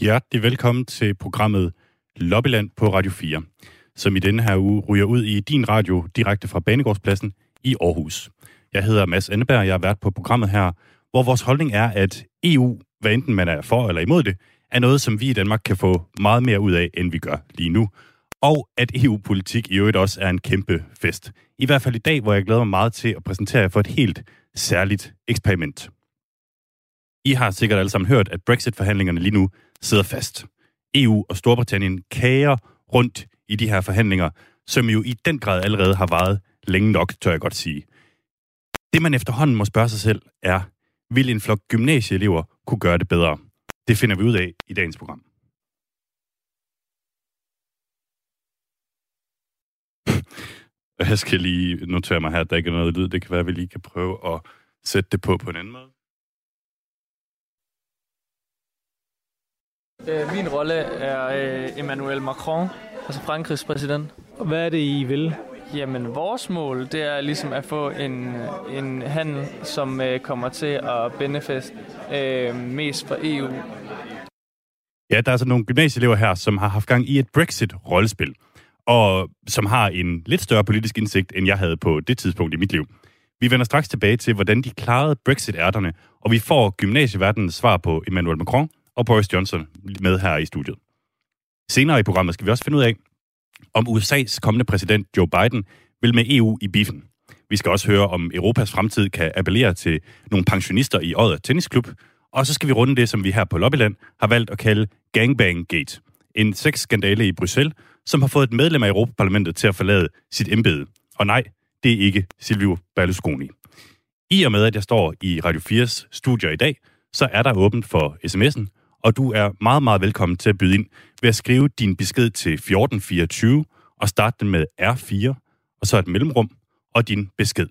Hjertelig velkommen til programmet Lobbyland på Radio 4, som i denne her uge ryger ud i din radio direkte fra Banegårdspladsen i Aarhus. Jeg hedder Mads Anneberg, jeg er vært på programmet her, hvor vores holdning er, at EU, hvad enten man er for eller imod det, er noget, som vi i Danmark kan få meget mere ud af, end vi gør lige nu. Og at EU-politik i øvrigt også er en kæmpe fest. I hvert fald i dag, hvor jeg glæder mig meget til at præsentere jer for et helt særligt eksperiment. I har sikkert alle sammen hørt, at Brexit-forhandlingerne lige nu sidder fast. EU og Storbritannien kager rundt i de her forhandlinger, som jo i den grad allerede har varet længe nok, tør jeg godt sige. Det man efterhånden må spørge sig selv er, vil en flok gymnasieelever kunne gøre det bedre? Det finder vi ud af i dagens program. Jeg skal lige notere mig her, at der ikke er noget lyd. Det kan være, at vi lige kan prøve at sætte det på på en anden måde. Min rolle er øh, Emmanuel Macron, altså Frankrigs præsident. Hvad er det, I vil? Jamen, vores mål, det er ligesom at få en, en handel, som øh, kommer til at benefit øh, mest for EU. Ja, der er altså nogle gymnasieelever her, som har haft gang i et Brexit-rollespil, og som har en lidt større politisk indsigt, end jeg havde på det tidspunkt i mit liv. Vi vender straks tilbage til, hvordan de klarede Brexit-ærterne, og vi får gymnasieverdenens svar på Emmanuel Macron og Boris Johnson med her i studiet. Senere i programmet skal vi også finde ud af, om USA's kommende præsident Joe Biden vil med EU i biffen. Vi skal også høre, om Europas fremtid kan appellere til nogle pensionister i Odder Tennisklub, og så skal vi runde det, som vi her på Lobbyland har valgt at kalde Gangbang Gate. En sexskandale i Bruxelles, som har fået et medlem af Europaparlamentet til at forlade sit embede. Og nej, det er ikke Silvio Berlusconi. I og med, at jeg står i Radio 4's studier i dag, så er der åbent for sms'en, og du er meget, meget velkommen til at byde ind ved at skrive din besked til 1424 og starte den med R4, og så et mellemrum og din besked.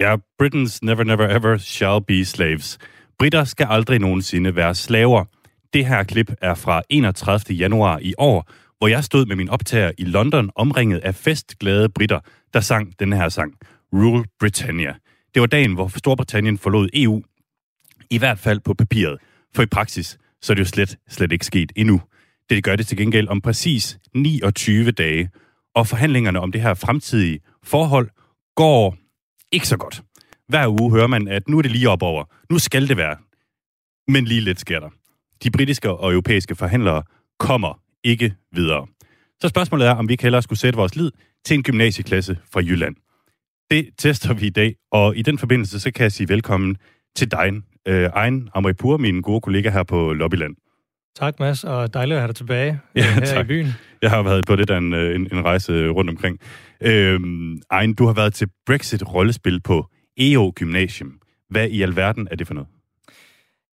Ja, Britons never, never, ever shall be slaves. Britter skal aldrig nogensinde være slaver. Det her klip er fra 31. januar i år, hvor jeg stod med min optager i London, omringet af festglade britter, der sang den her sang, Rule Britannia. Det var dagen, hvor Storbritannien forlod EU, i hvert fald på papiret, for i praksis, så er det jo slet, slet ikke sket endnu. Det gør det til gengæld om præcis 29 dage, og forhandlingerne om det her fremtidige forhold går ikke så godt. Hver uge hører man, at nu er det lige op over. Nu skal det være. Men lige lidt sker der. De britiske og europæiske forhandlere kommer ikke videre. Så spørgsmålet er, om vi ikke hellere skulle sætte vores lid til en gymnasieklasse fra Jylland. Det tester vi i dag, og i den forbindelse så kan jeg sige velkommen til dig, øh, Ejn Amripur, min gode kollega her på Lobbyland. Tak, Mads, og dejligt at have dig tilbage Ja, ja, her tak. i byen. Jeg har været på lidt af en, øh, en, en rejse rundt omkring. Øhm, Ejn, du har været til Brexit-rollespil på EO Gymnasium. Hvad i alverden er det for noget?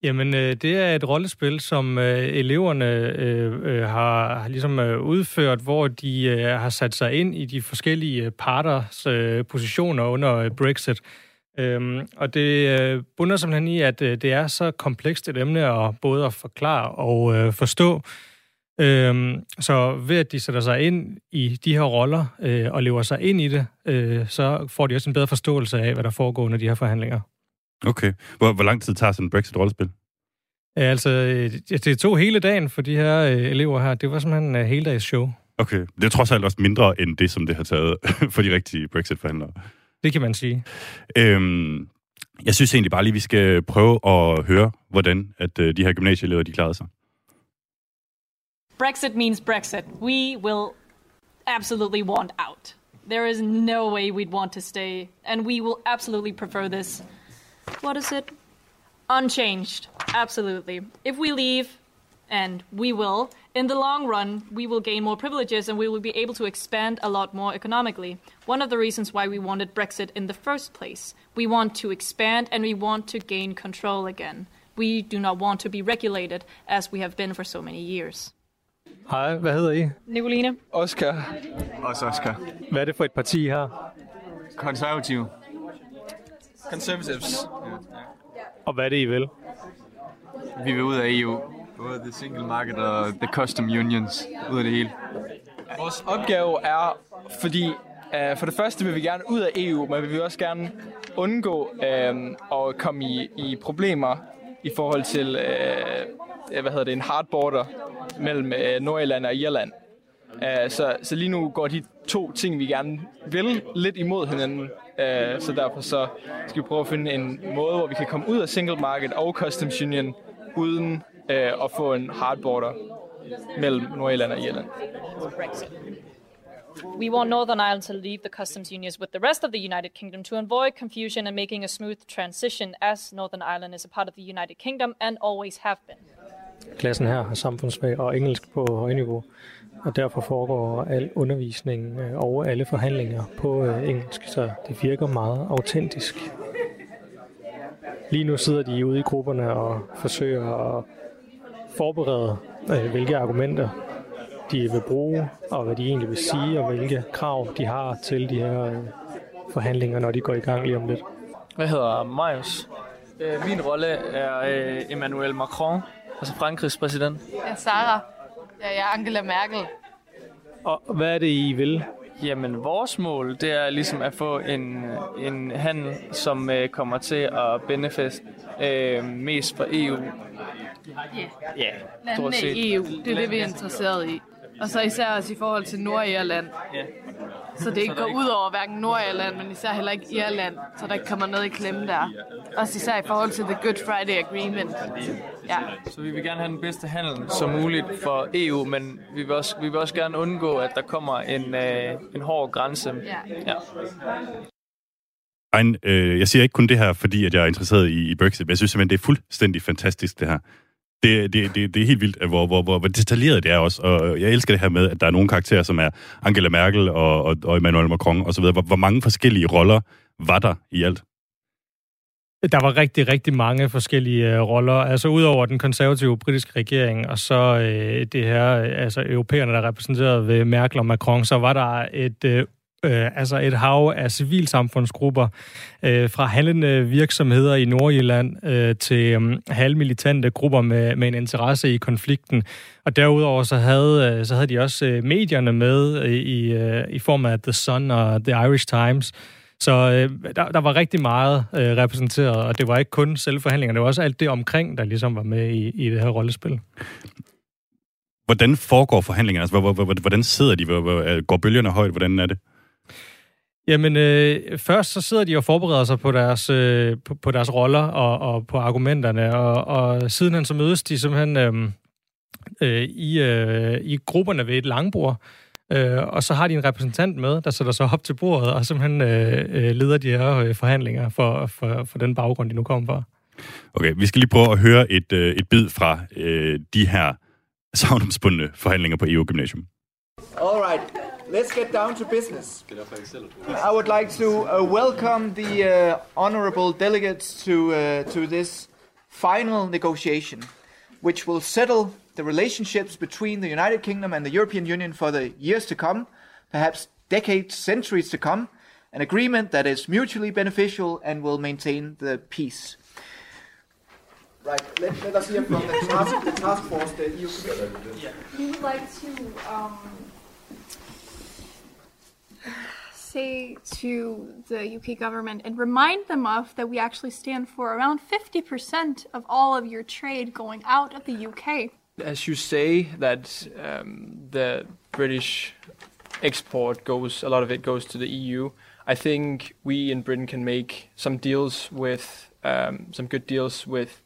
Jamen, øh, det er et rollespil, som øh, eleverne øh, øh, har, har ligesom øh, udført, hvor de øh, har sat sig ind i de forskellige øh, parters øh, positioner under øh, Brexit. Øhm, og det øh, bunder simpelthen i, at øh, det er så komplekst et emne at både at forklare og øh, forstå. Øhm, så ved at de sætter sig ind i de her roller øh, og lever sig ind i det, øh, så får de også en bedre forståelse af, hvad der foregår under de her forhandlinger. Okay. Hvor, hvor lang tid tager sådan et Brexit-rollespil? Ja, altså, øh, det tog hele dagen for de her øh, elever her. Det var simpelthen en hele dags show. Okay. Det er trods alt også mindre end det, som det har taget for de rigtige Brexit-forhandlere. Det kan man sige. Øhm, jeg synes egentlig bare lige, vi skal prøve at høre, hvordan at, øh, de her gymnasieelever de klarede sig. Brexit means Brexit. We will absolutely want out. There is no way we'd want to stay, and we will absolutely prefer this. What is it? Unchanged. Absolutely. If we leave, and we will, in the long run, we will gain more privileges and we will be able to expand a lot more economically. One of the reasons why we wanted Brexit in the first place. We want to expand and we want to gain control again. We do not want to be regulated as we have been for so many years. Hej, hvad hedder I? Nicoline? Oscar. Også Oscar. Hvad er det for et parti her? Konservativ. Conservatives. Og hvad er det, I vil? Vi vil ud af EU. Både the single market og the custom unions. Ud af det hele. Vores opgave er, fordi uh, for det første vil vi gerne ud af EU, men vi vil også gerne undgå uh, at komme i, i problemer i forhold til uh, hvad hedder det, en hard border mellem uh, Nordirland og Irland. Uh, så, så lige nu går de to ting, vi gerne vil, lidt imod hinanden. Uh, så derfor så skal vi prøve at finde en måde, hvor vi kan komme ud af single market og customs union, uden uh, at få en hard border mellem Nordirland og Irland. Brexit. We want Northern Ireland to leave the customs unions with the rest of the United Kingdom to avoid confusion and making a smooth transition, as Northern Ireland is a part of the United Kingdom and always have been. Klassen her har samfundsfag og engelsk på højniveau, og derfor foregår al undervisning øh, og alle forhandlinger på øh, engelsk, så det virker meget autentisk. Lige nu sidder de ude i grupperne og forsøger at forberede, øh, hvilke argumenter de vil bruge, og hvad de egentlig vil sige, og hvilke krav de har til de her øh, forhandlinger, når de går i gang lige om lidt. Hvad hedder Marius? Øh, min rolle er øh, Emmanuel Macron, altså Frankrigs præsident. Jeg er Sarah. Ja, jeg er Angela Merkel. Og hvad er det, I vil? Jamen, vores mål, det er ligesom at få en, en handel, som øh, kommer til at benefest øh, mest for EU. Ja, stort Landene set. i EU, det er det, vi er interesseret i. Og så især også i forhold til Nordirland. Ja. Så det ikke går ud over hverken Nordirland, men især heller ikke Irland, så der ikke kommer noget i klemme der. Også især i forhold til The Good Friday Agreement. Ja. Så vi vil gerne have den bedste handel som muligt for EU, men vi vil også, vi vil også gerne undgå, at der kommer en, øh, en hård grænse. Ja. Ja. Ejn, øh, jeg siger ikke kun det her, fordi at jeg er interesseret i, i Brexit, men jeg synes simpelthen, det er fuldstændig fantastisk, det her. Det, det, det, det er helt vildt, hvor, hvor, hvor, hvor detaljeret det er også, og jeg elsker det her med, at der er nogle karakterer, som er Angela Merkel og, og, og Emmanuel Macron osv. Hvor, hvor mange forskellige roller var der i alt? Der var rigtig, rigtig mange forskellige øh, roller. Altså udover den konservative britiske regering, og så øh, det her, øh, altså europæerne, der er repræsenteret ved Merkel og Macron, så var der et øh, øh, altså et hav af civilsamfundsgrupper, øh, fra handlende virksomheder i Nordjylland øh, til øh, halvmilitante grupper med, med en interesse i konflikten. Og derudover så havde, øh, så havde de også øh, medierne med øh, i, øh, i form af The Sun og The Irish Times. Så øh, der, der var rigtig meget øh, repræsenteret, og det var ikke kun selvforhandlinger, det var også alt det omkring, der ligesom var med i, i det her rollespil. Hvordan foregår forhandlingerne? Altså, hvor- hvor- hvor- hvordan sidder de? Hvor- Går bølgerne højt? Hvordan er det? Jamen, øh, først så sidder de og forbereder sig på deres, øh, på, på deres roller og, og på argumenterne, og, og sidenhen så mødes de simpelthen øh, øh, i, øh, i grupperne ved et langbord, øh, og så har de en repræsentant med, der sætter sig op til bordet og simpelthen øh, øh, leder de her øh, forhandlinger for, for, for den baggrund, de nu kommer fra. Okay, vi skal lige prøve at høre et, øh, et bid fra øh, de her savnomsbundne forhandlinger på EU-gymnasium. All right, let's get down to business. I would like to uh, welcome the uh, honorable delegates to uh, to this final negotiation, which will settle the relationships between the United Kingdom and the European Union for the years to come, perhaps decades, centuries to come. An agreement that is mutually beneficial and will maintain the peace. Right, let, let us hear from the task, the task force, the EU We would like to um, say to the UK government and remind them of that we actually stand for around 50% of all of your trade going out of the UK. As you say that um, the British export goes, a lot of it goes to the EU. I think we in Britain can make some deals with um, some good deals with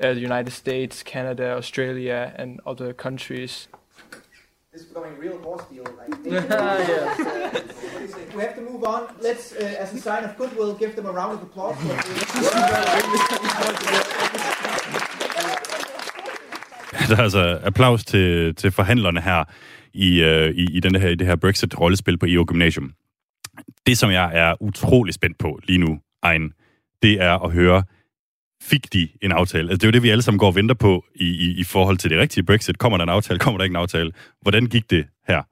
uh, the United States, Canada, Australia, and other countries. This is becoming a real horse deal. Like, yeah. we have to move on. Let's, uh, as a sign of goodwill, give them a round of applause. Der er altså applaus til, til forhandlerne her i, øh, i, i, den her, i det her Brexit-rollespil på EU-gymnasium. Det, som jeg er utrolig spændt på lige nu, Ejn, det er at høre, fik de en aftale? Altså, det er jo det, vi alle sammen går og venter på i, i, i forhold til det rigtige Brexit. Kommer der en aftale? Kommer der ikke en aftale? Hvordan gik det her?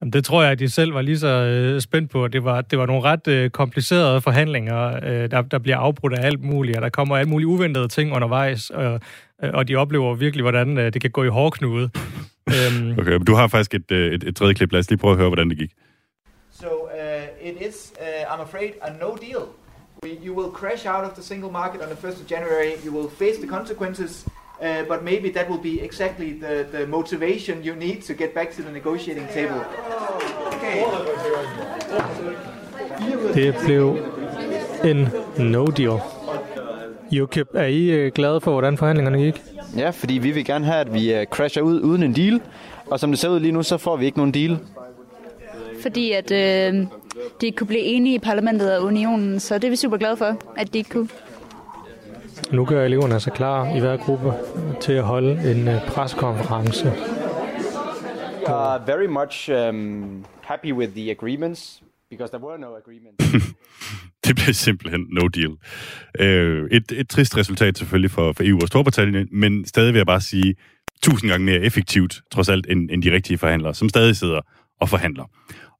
Jamen, Det tror jeg, at de selv var lige så øh, spændt på. Det var, det var nogle ret øh, komplicerede forhandlinger, øh, der, der bliver afbrudt af alt muligt, og der kommer alt muligt uventede ting undervejs, og, øh, og de oplever virkelig, hvordan øh, det kan gå i hårdknude. øhm, Okay, men du har faktisk et, øh, et, et tredje klip. Lad os lige prøve at høre, hvordan det gik. So uh, it is, uh, I'm afraid, a no deal. You will crash out of the single market on the 1st of January. You will face the consequences, uh, but maybe that will be exactly the, the motivation you need to get back to the negotiating table. Okay. det blev en no deal. Jukip, er I øh, glade for, hvordan forhandlingerne gik? Ja, fordi vi vil gerne have, at vi uh, crasher ud uden en deal. Og som det ser ud lige nu, så får vi ikke nogen deal. fordi at øh, de ikke kunne blive enige i parlamentet og unionen, så det er vi super glade for, at de ikke kunne. Nu gør eleverne sig klar i hver gruppe til at holde en øh, preskonference. Uh, very much um, happy with the agreements, because there were no agreements. Det blev simpelthen no deal. Øh, et, et trist resultat selvfølgelig for, for EU og Storbritannien, men stadig vil jeg bare sige, tusind gange mere effektivt, trods alt, end, end de rigtige forhandlere, som stadig sidder og forhandler.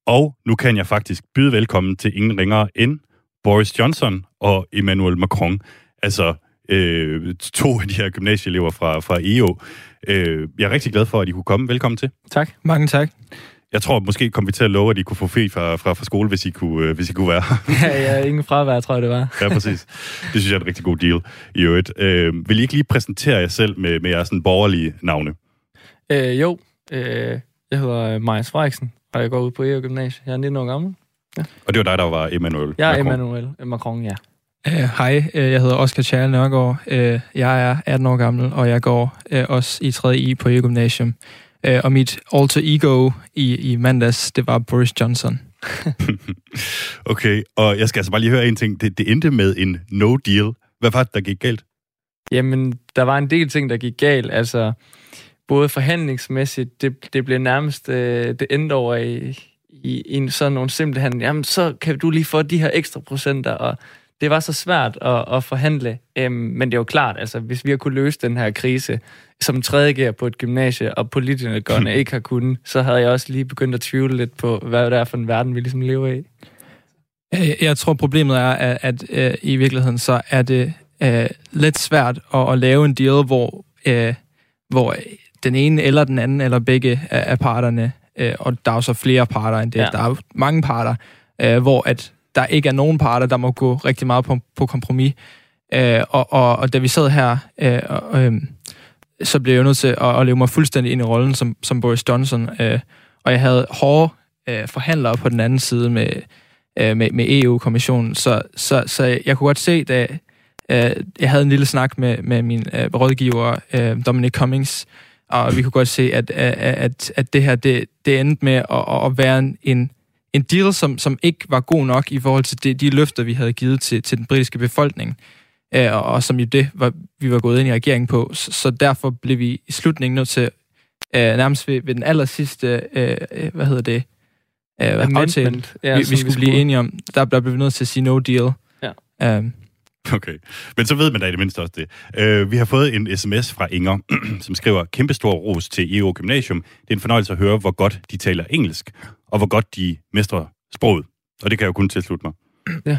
Og nu kan jeg faktisk byde velkommen til ingen ringere end Boris Johnson og Emmanuel Macron. Altså øh, to af de her gymnasieelever fra, fra EU. Øh, jeg er rigtig glad for, at I kunne komme. Velkommen til. Tak. Mange tak. Jeg tror, måske kom vi til at love, at I kunne få fri fra, fra, fra skole, hvis I kunne, øh, hvis I kunne være ja, ja, ingen fravær, tror jeg, det var. Ja, præcis. Det synes jeg er en rigtig god deal i øvrigt. Øh, vil I ikke lige præsentere jer selv med, med jeres sådan borgerlige navne? Øh, jo, øh, jeg hedder Majas Frederiksen, og jeg går ud på EU Gymnasiet. Jeg er 19 år gammel. Og det var dig, der var Emmanuel Jeg er Macron. Emmanuel Macron, ja. Uh, Hej, uh, jeg hedder Oscar Charles Nørgaard. Uh, jeg er 18 år gammel, og jeg går uh, også i 3. I på EU Gymnasium. Uh, og mit alter ego i, i mandags, det var Boris Johnson. Okay, og jeg skal altså bare lige høre en ting. Det, det endte med en no deal. Hvad var det, der gik galt? Jamen, der var en del ting, der gik galt. Altså, både forhandlingsmæssigt, det, det blev nærmest, øh, det endte over i, i, i en sådan nogle simple handel. Jamen, så kan du lige få de her ekstra procenter, og det var så svært at, at forhandle. Øhm, men det er jo klart, altså, hvis vi har kunne løse den her krise som tredje gear på et gymnasie, og politikerne ikke har kunnet, så havde jeg også lige begyndt at tvivle lidt på, hvad det er for en verden, vi ligesom lever i. Uh, jeg tror, problemet er, at, at uh, i virkeligheden så er det uh, lidt svært at, at lave en deal, hvor, uh, hvor den ene eller den anden, eller begge af, af parterne, uh, og der er jo så flere parter end det, Ja. ja. der er jo mange parter, uh, hvor at der ikke er nogen parter, der må gå rigtig meget på, på kompromis. Øh, og, og, og da vi sad her, øh, øh, så blev jeg nødt til at, at leve mig fuldstændig ind i rollen som, som Boris Johnson. Øh, og jeg havde hårde øh, forhandlere på den anden side med, øh, med, med EU-kommissionen. Så, så, så jeg kunne godt se, da øh, jeg havde en lille snak med, med min øh, rådgiver, øh, Dominic Cummings, og vi kunne godt se, at, at, at, at det her, det, det endte med at, at være en, en, deal, som, som ikke var god nok i forhold til de, de løfter, vi havde givet til, til den britiske befolkning, øh, og, og som jo det, var, vi var gået ind i regeringen på. Så, så derfor blev vi i slutningen nødt til, øh, nærmest ved, ved den aller sidste, øh, øh, hvad hedder det, øh, aftale, ja, vi, vi vi skulle blive skulle. enige om, der, der blev vi nødt til at sige no deal. Ja. Um, Okay, men så ved man da i det mindste også det. Uh, vi har fået en sms fra Inger, som skriver, kæmpestor ros til EU Gymnasium. Det er en fornøjelse at høre, hvor godt de taler engelsk, og hvor godt de mestrer sproget. Og det kan jeg jo kun tilslutte mig. Ja.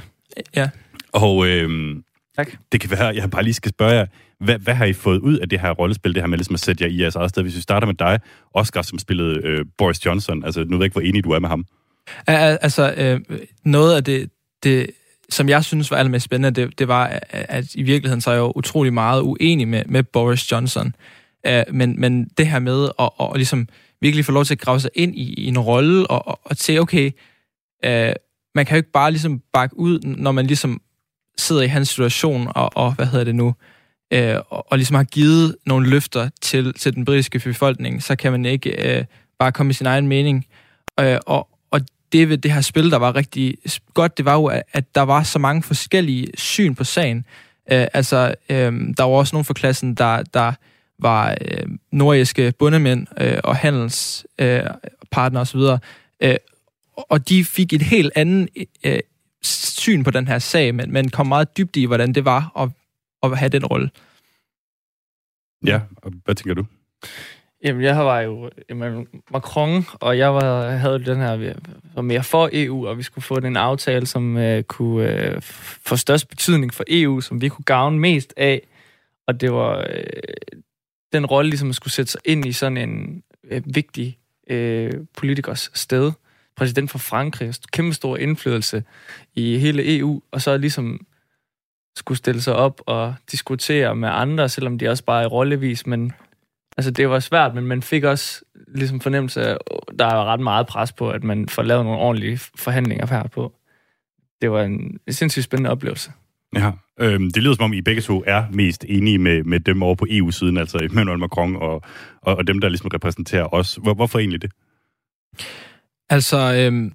Ja. Og øhm, tak. det kan være, jeg bare lige skal spørge jer, hvad, hvad har I fået ud af det her rollespil, det her med ligesom at sætte jer i jeres eget sted? Hvis vi starter med dig, Oscar, som spillede øh, Boris Johnson. Altså, nu ved jeg ikke, hvor enig du er med ham. Al- Altså, øh, noget af det, det, som jeg synes var allermest spændende, det, det var, at, at i virkeligheden så er jeg jo utrolig meget uenig med, med Boris Johnson. Uh, men, men det her med at, at, at ligesom virkelig får lov til at grave sig ind i, i en rolle og, og, og se, okay, øh, man kan jo ikke bare ligesom bakke ud, når man ligesom sidder i hans situation og, og hvad hedder det nu, øh, og, og ligesom har givet nogle løfter til, til den britiske befolkning, så kan man ikke øh, bare komme i sin egen mening. Øh, og, og det ved det her spil, der var rigtig godt, det var jo, at, at der var så mange forskellige syn på sagen. Øh, altså, øh, der var også nogen fra klassen, der, der var øh, nordiske bundemænd øh, og handelspartnere øh, osv., øh, og de fik et helt andet øh, syn på den her sag, men, men kom meget dybt i, hvordan det var at, at have den rolle. Ja, og hvad tænker du? Jamen, jeg var jo jamen, Macron, og jeg var, havde den her, var mere for EU, og vi skulle få den aftale, som uh, kunne uh, få størst betydning for EU, som vi kunne gavne mest af. Og det var uh, den rolle, ligesom at skulle sætte sig ind i sådan en øh, vigtig øh, politikers sted. Præsident for Frankrig, kæmpe stor indflydelse i hele EU, og så ligesom skulle stille sig op og diskutere med andre, selvom de også bare er rollevis, men altså det var svært, men man fik også ligesom fornemmelse af, der er ret meget pres på, at man får lavet nogle ordentlige forhandlinger her på. Det var en sindssygt spændende oplevelse. Ja, øhm, det lyder som om, I begge to er mest enige med, med dem over på EU-siden, altså Emmanuel Macron og, og, og dem, der ligesom repræsenterer os. Hvor, hvorfor egentlig det? Altså, øhm,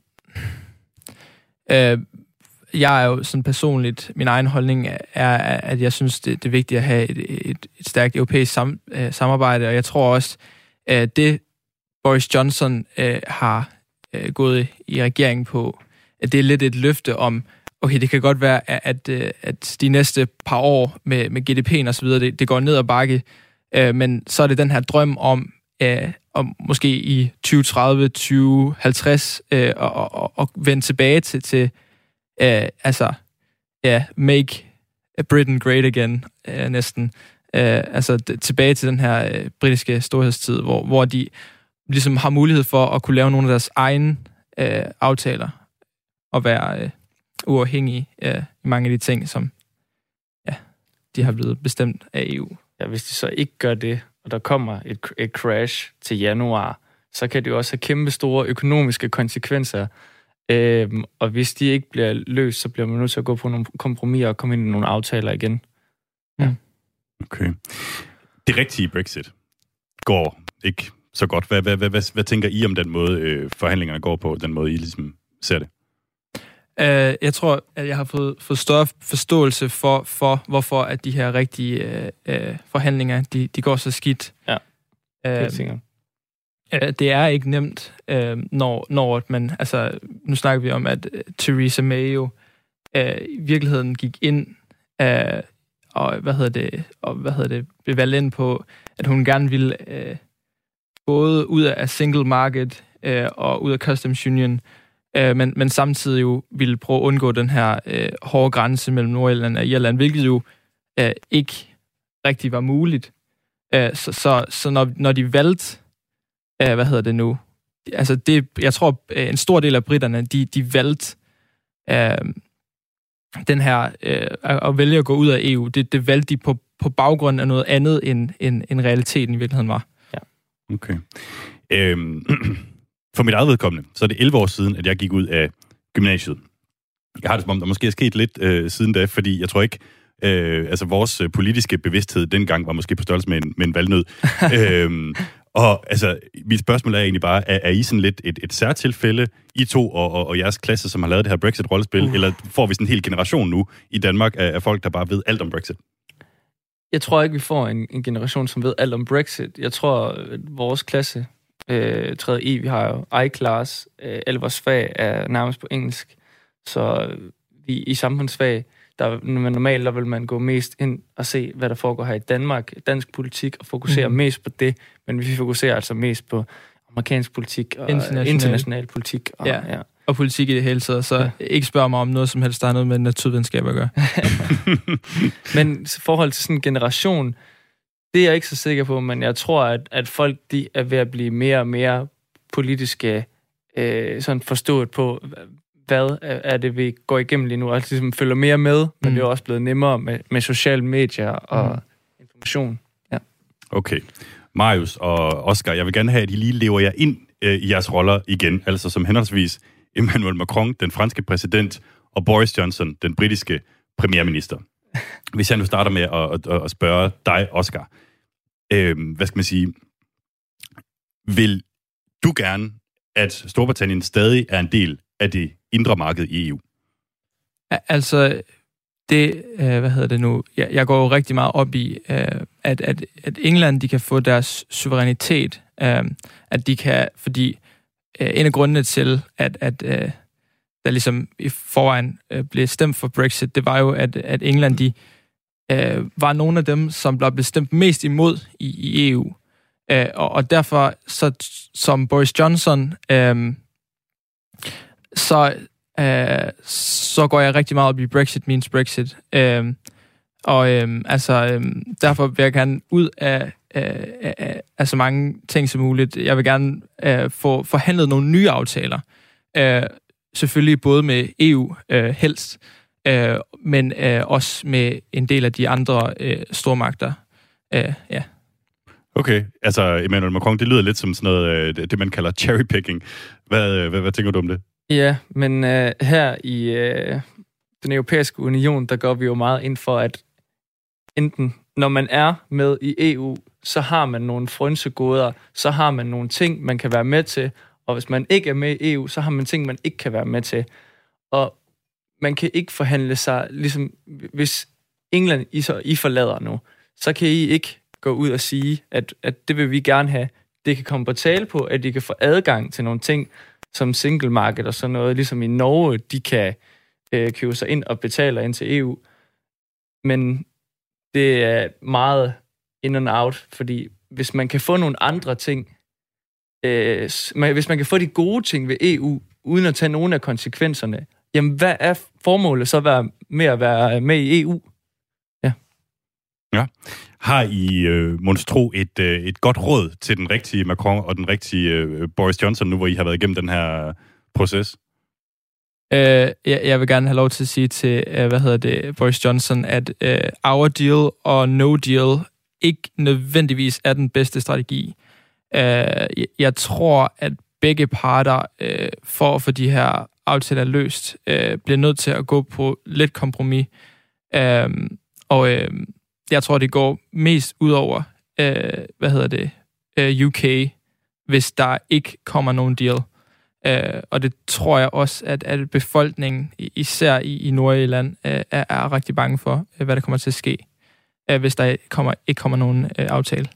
øh, jeg er jo sådan personligt, min egen holdning er, at jeg synes, det, det er vigtigt at have et, et, et stærkt europæisk sam, øh, samarbejde, og jeg tror også, at det Boris Johnson øh, har øh, gået i regeringen på, at det er lidt et løfte om, okay, det kan godt være, at, at, øh, at de næste par år med, med GDP'en og så videre, det, det går ned ad bakke, øh, men så er det den her drøm om, øh, om måske i 2030, 2050, øh, og, og, og vende tilbage til, til øh, altså, ja, make Britain great again, øh, næsten. Øh, altså tilbage til den her øh, britiske storhedstid, hvor, hvor de ligesom har mulighed for at kunne lave nogle af deres egne øh, aftaler og være øh, uafhængige i mange af de ting, som ja, de har blevet bestemt af EU. Ja, hvis de så ikke gør det, og der kommer et, et crash til januar, så kan det jo også have kæmpe store økonomiske konsekvenser Øhm, og hvis de ikke bliver løst, så bliver man nødt til at gå på nogle kompromiser og komme ind i nogle aftaler igen. Ja. Okay. Det rigtige Brexit går ikke så godt. Hvad, hvad, hvad, hvad, hvad tænker I om den måde, øh, forhandlingerne går på, den måde, I ligesom ser det? Uh, jeg tror, at jeg har fået, fået større forståelse for, for, hvorfor at de her rigtige uh, uh, forhandlinger, de, de går så skidt. Ja, uh, det er ikke nemt, øh, når, når man, altså, nu snakker vi om, at uh, Theresa May jo øh, i virkeligheden gik ind øh, og, hvad hedder det, og hvad hedder det, blev valgt ind på, at hun gerne ville øh, både ud af single market øh, og ud af customs union, øh, Øh, men, men samtidig jo ville prøve at undgå den her øh, hårde grænse mellem Nordirland og Irland, hvilket jo øh, ikke rigtig var muligt. Øh, så, så, så når, når de valgte øh, hvad hedder det nu? Altså, det, jeg tror, øh, en stor del af britterne, de, de valgte øh, den her, øh, at vælge at gå ud af EU, det, det valgte de på, på baggrund af noget andet, end, end, end realiteten i virkeligheden var. Ja. Okay. Øhm, for mit eget vedkommende, så er det 11 år siden, at jeg gik ud af gymnasiet. Jeg har det som om, der måske er sket lidt øh, siden da, fordi jeg tror ikke, øh, altså vores politiske bevidsthed dengang var måske på størrelse med en, med en valgnød. øhm, og altså, mit spørgsmål er egentlig bare, er, er I sådan lidt et, et særtilfælde, I to og, og, og jeres klasse, som har lavet det her Brexit-rollespil, uh. eller får vi sådan en hel generation nu i Danmark af, af folk, der bare ved alt om Brexit? Jeg tror ikke, vi får en, en generation, som ved alt om Brexit. Jeg tror, at vores klasse, øh, 3. I, vi har jo I-class, øh, alle vores fag er nærmest på engelsk, så vi i samfundsfag, der, normalt der vil man gå mest ind og se, hvad der foregår her i Danmark, dansk politik, og fokusere mm. mest på det, men vi fokuserer altså mest på amerikansk politik og international, international politik. Og, ja. ja. og politik i det hele taget, så ja. ikke spørg mig om noget som helst, der har noget med naturvidenskab at gøre. men i forhold til sådan en generation, det er jeg ikke så sikker på, men jeg tror, at, at folk de er ved at blive mere og mere politiske øh, sådan forstået på, hvad er det, vi går igennem lige nu, og ligesom følger mere med, men mm. det er også blevet nemmere med, med sociale medier og mm. information. Ja. Okay. Marius og Oscar, jeg vil gerne have, at I lige lever jer ind øh, i jeres roller igen, altså som henholdsvis Emmanuel Macron, den franske præsident, og Boris Johnson, den britiske premierminister. Hvis jeg nu starter med at, at, at spørge dig, Oscar, øh, hvad skal man sige, vil du gerne, at Storbritannien stadig er en del af det indre marked i EU? Altså, det, øh, hvad hedder det nu, jeg, jeg går jo rigtig meget op i, øh, at, at, at England, de kan få deres suverænitet, øh, at de kan, fordi øh, en af grundene til, at, at øh, der ligesom i forvejen øh, blev stemt for Brexit, det var jo, at, at England, de øh, Øh, var nogle af dem, som blev bestemt mest imod i, i EU. Øh, og, og derfor, så, som Boris Johnson, øh, så, øh, så går jeg rigtig meget op i Brexit means Brexit. Øh, og øh, altså, øh, derfor vil jeg gerne ud af, øh, af, af, af så mange ting som muligt. Jeg vil gerne øh, få forhandlet nogle nye aftaler. Øh, selvfølgelig både med EU øh, helst, øh, men øh, også med en del af de andre øh, stormagter. Øh, ja. Okay, altså Emmanuel Macron, det lyder lidt som sådan noget, øh, det, man kalder cherrypicking. Hvad, øh, hvad, hvad tænker du om det? Ja, men øh, her i øh, den europæiske union, der går vi jo meget ind for, at enten når man er med i EU, så har man nogle frynsegoder, så har man nogle ting, man kan være med til, og hvis man ikke er med i EU, så har man ting, man ikke kan være med til. Og man kan ikke forhandle sig, ligesom hvis England I, så, I forlader nu, så kan I ikke gå ud og sige, at, at det vil vi gerne have. Det kan komme på tale på, at I kan få adgang til nogle ting, som single market og sådan noget, ligesom i Norge, de kan øh, købe sig ind og betale ind til EU. Men det er meget in and out, fordi hvis man kan få nogle andre ting, øh, hvis man kan få de gode ting ved EU, uden at tage nogen af konsekvenserne, jamen hvad er formålet så være, med at være med i EU? Ja. Ja. Har I, øh, Monstro, et, øh, et godt råd til den rigtige Macron og den rigtige øh, Boris Johnson, nu hvor I har været igennem den her proces? Øh, jeg, jeg vil gerne have lov til at sige til, øh, hvad hedder det, Boris Johnson, at øh, our deal og no deal ikke nødvendigvis er den bedste strategi. Øh, jeg, jeg tror, at begge parter, øh, for at få de her aftaler løst, øh, bliver nødt til at gå på lidt kompromis. Øh, og øh, jeg tror, det går mest ud over, øh, hvad hedder det, øh, UK, hvis der ikke kommer nogen deal. Øh, og det tror jeg også, at, at befolkningen, især i, i Nordjylland, øh, er, er rigtig bange for, øh, hvad der kommer til at ske, øh, hvis der kommer, ikke kommer nogen øh, aftale.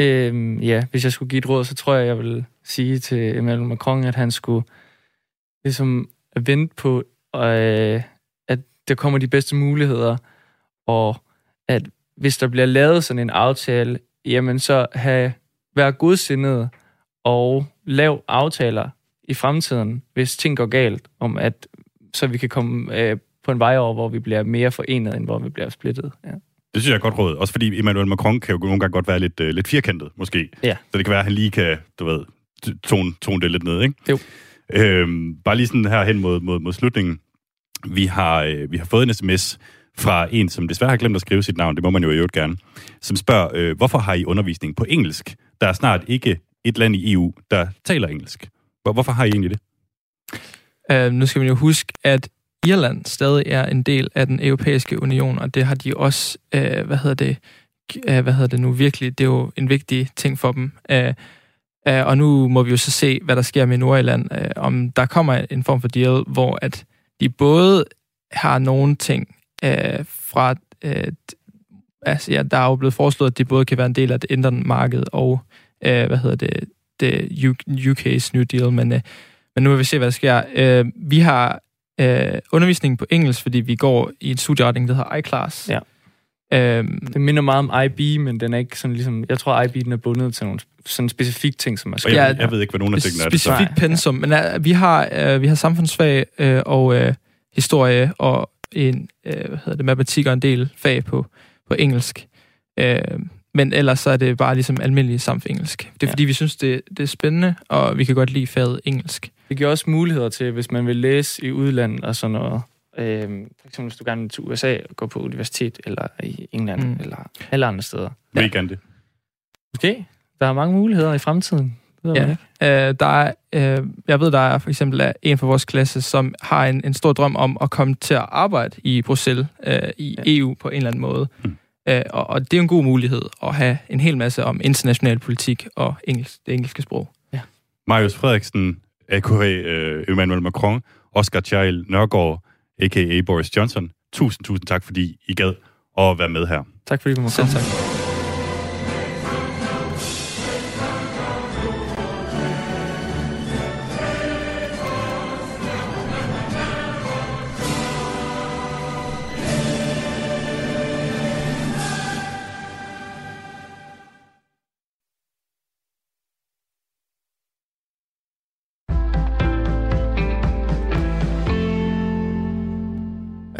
Øhm, ja, hvis jeg skulle give et råd, så tror jeg, jeg vil sige til Emmanuel Macron, at han skulle ligesom vente på, øh, at der kommer de bedste muligheder, og at hvis der bliver lavet sådan en aftale, jamen så have, være godsindet og lav aftaler i fremtiden, hvis ting går galt, om at så vi kan komme øh, på en vej over, hvor vi bliver mere forenet, end hvor vi bliver splittet. Ja. Det synes jeg er godt råd. Også fordi Emmanuel Macron kan jo nogle gange godt være lidt, uh, lidt firkantet, måske. Ja. Så det kan være, at han lige kan, du ved, tone, tone det lidt ned, ikke? Jo. Øhm, bare lige sådan her hen mod, mod, mod slutningen. Vi har, øh, vi har fået en sms fra en, som desværre har glemt at skrive sit navn, det må man jo i øvrigt gerne, som spørger, øh, hvorfor har I undervisning på engelsk? Der er snart ikke et land i EU, der taler engelsk. Hvor, hvorfor har I egentlig det? Uh, nu skal man jo huske, at Irland stadig er en del af den europæiske union, og det har de også, øh, hvad hedder det, øh, hvad hedder det nu virkelig, det er jo en vigtig ting for dem. Øh, øh, og nu må vi jo så se, hvad der sker med Nordirland, øh, om der kommer en form for deal, hvor at de både har nogle ting øh, fra, øh, altså ja, der er jo blevet foreslået, at de både kan være en del af det indre marked og øh, hvad hedder det, det UK's New Deal, men, øh, men nu vil vi se, hvad der sker. Øh, vi har øh, undervisning på engelsk, fordi vi går i en studieretning, der hedder iClass. Ja. Øhm, det minder meget om IB, men den er ikke sådan ligesom... Jeg tror, IB den er bundet til nogle sådan specifikke ting, som er skrevet. Jeg, jeg ved ikke, hvad nogen af tingene er. Specifikt pensum, men uh, vi har uh, vi har samfundsfag uh, og uh, historie og en uh, hvad hedder det, matematik og en del fag på, på engelsk. Uh, men ellers så er det bare ligesom almindelig samfengelsk. Det er ja. fordi, vi synes, det, det er spændende, og vi kan godt lide faget engelsk. Det giver også muligheder til, hvis man vil læse i udlandet og sådan noget. Øhm, for eksempel, hvis du gerne vil til USA og gå på universitet, eller i England, mm. eller alle andre steder. Gerne det? Okay. Der er mange muligheder i fremtiden. Det ja. Øh, der er, øh, jeg ved, der er for eksempel en fra vores klasse, som har en, en stor drøm om at komme til at arbejde i Bruxelles, øh, i ja. EU på en eller anden måde. Mm. Øh, og, og det er en god mulighed at have en hel masse om international politik og engelsk, det engelske sprog. Ja. Marius Frederiksen, a.k.a. Øh, Emmanuel Macron, Oscar Child Nørgaard, a.k.a. Boris Johnson. Tusind, tusind tak, fordi I gad at være med her. Tak fordi du måtte komme.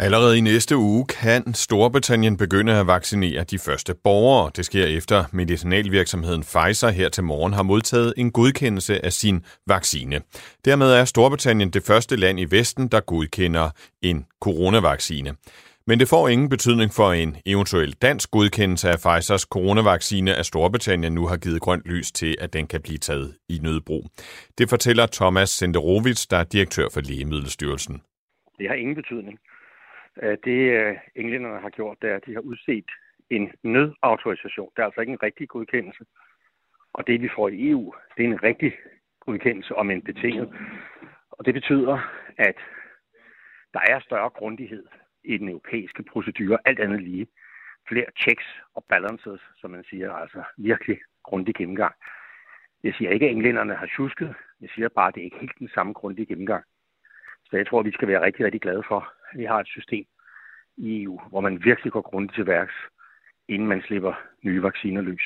Allerede i næste uge kan Storbritannien begynde at vaccinere de første borgere. Det sker efter medicinalvirksomheden Pfizer her til morgen har modtaget en godkendelse af sin vaccine. Dermed er Storbritannien det første land i Vesten, der godkender en coronavaccine. Men det får ingen betydning for en eventuel dansk godkendelse af Pfizers coronavaccine, at Storbritannien nu har givet grønt lys til, at den kan blive taget i nødbrug. Det fortæller Thomas Senderovits, der er direktør for Lægemiddelstyrelsen. Det har ingen betydning. Øh, det øh, englænderne har gjort, det er, at de har udset en nødautorisation. Det er altså ikke en rigtig godkendelse. Og det, vi får i EU, det er en rigtig godkendelse om en betinget. Og det betyder, at der er større grundighed i den europæiske procedure, alt andet lige. Flere checks og balances, som man siger, altså virkelig grundig gennemgang. Jeg siger ikke, at englænderne har tjusket. Jeg siger bare, at det er ikke helt den samme grundige gennemgang. Så jeg tror, vi skal være rigtig, rigtig glade for, at vi har et system i EU, hvor man virkelig går grundigt til værks, inden man slipper nye vacciner løs.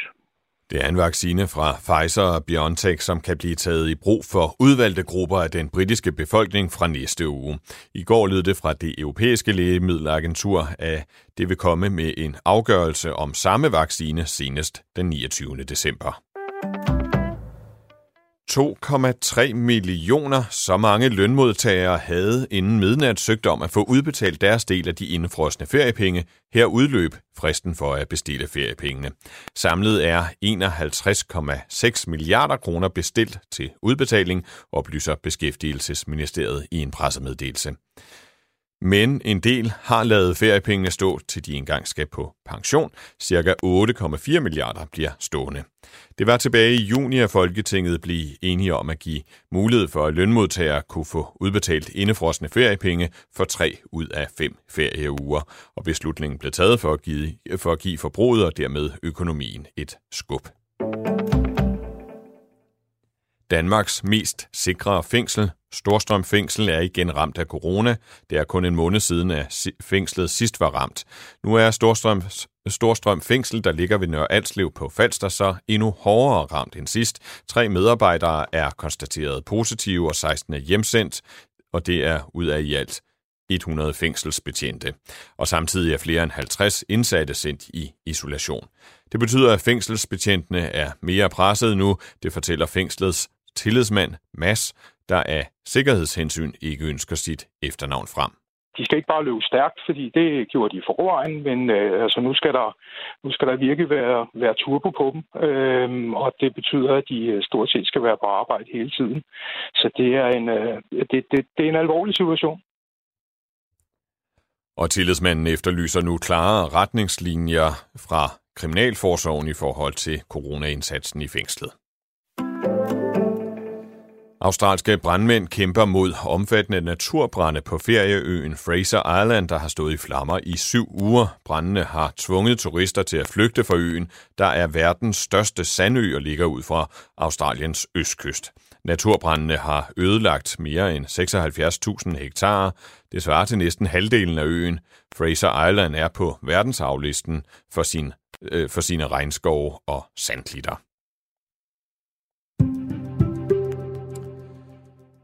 Det er en vaccine fra Pfizer og BioNTech, som kan blive taget i brug for udvalgte grupper af den britiske befolkning fra næste uge. I går lød det fra det europæiske lægemiddelagentur, at det vil komme med en afgørelse om samme vaccine senest den 29. december. 2,3 millioner, så mange lønmodtagere havde inden midnat søgt om at få udbetalt deres del af de indefrosne feriepenge. Her udløb fristen for at bestille feriepengene. Samlet er 51,6 milliarder kroner bestilt til udbetaling, oplyser Beskæftigelsesministeriet i en pressemeddelelse. Men en del har lavet feriepengene stå, til de engang skal på pension. Cirka 8,4 milliarder bliver stående. Det var tilbage i juni, at Folketinget blev enige om at give mulighed for, at lønmodtagere kunne få udbetalt indefrosne feriepenge for tre ud af fem ferieuger. Og beslutningen blev taget for at give, for at give forbruget og dermed økonomien et skub. Danmarks mest sikre fængsel, Storstrøm Fængsel, er igen ramt af corona. Det er kun en måned siden, at fængslet sidst var ramt. Nu er Storstrøm, Storstrøm Fængsel, der ligger ved Nørre Alslev på Falster, så endnu hårdere ramt end sidst. Tre medarbejdere er konstateret positive, og 16 er hjemsendt, og det er ud af i alt 100 fængselsbetjente. Og samtidig er flere end 50 indsatte sendt i isolation. Det betyder, at fængselsbetjentene er mere presset nu, det fortæller fængslets tillidsmand Mass, der af sikkerhedshensyn ikke ønsker sit efternavn frem. De skal ikke bare løbe stærkt, fordi det gjorde de for forvejen, men øh, altså nu skal der nu skal der virkelig være, være turbo på dem, øhm, og det betyder, at de øh, stort set skal være på arbejde hele tiden. Så det er en, øh, det, det, det er en alvorlig situation. Og tillidsmanden efterlyser nu klare retningslinjer fra Kriminalforsorgen i forhold til coronaindsatsen i fængslet. Australske brandmænd kæmper mod omfattende naturbrænde på ferieøen Fraser Island, der har stået i flammer i syv uger. Brændene har tvunget turister til at flygte fra øen, der er verdens største sandø og ligger ud fra Australiens østkyst. Naturbrændene har ødelagt mere end 76.000 hektar. Det svarer til næsten halvdelen af øen. Fraser Island er på verdensarvlisten for, sin, øh, for sine regnskove og sandklitter.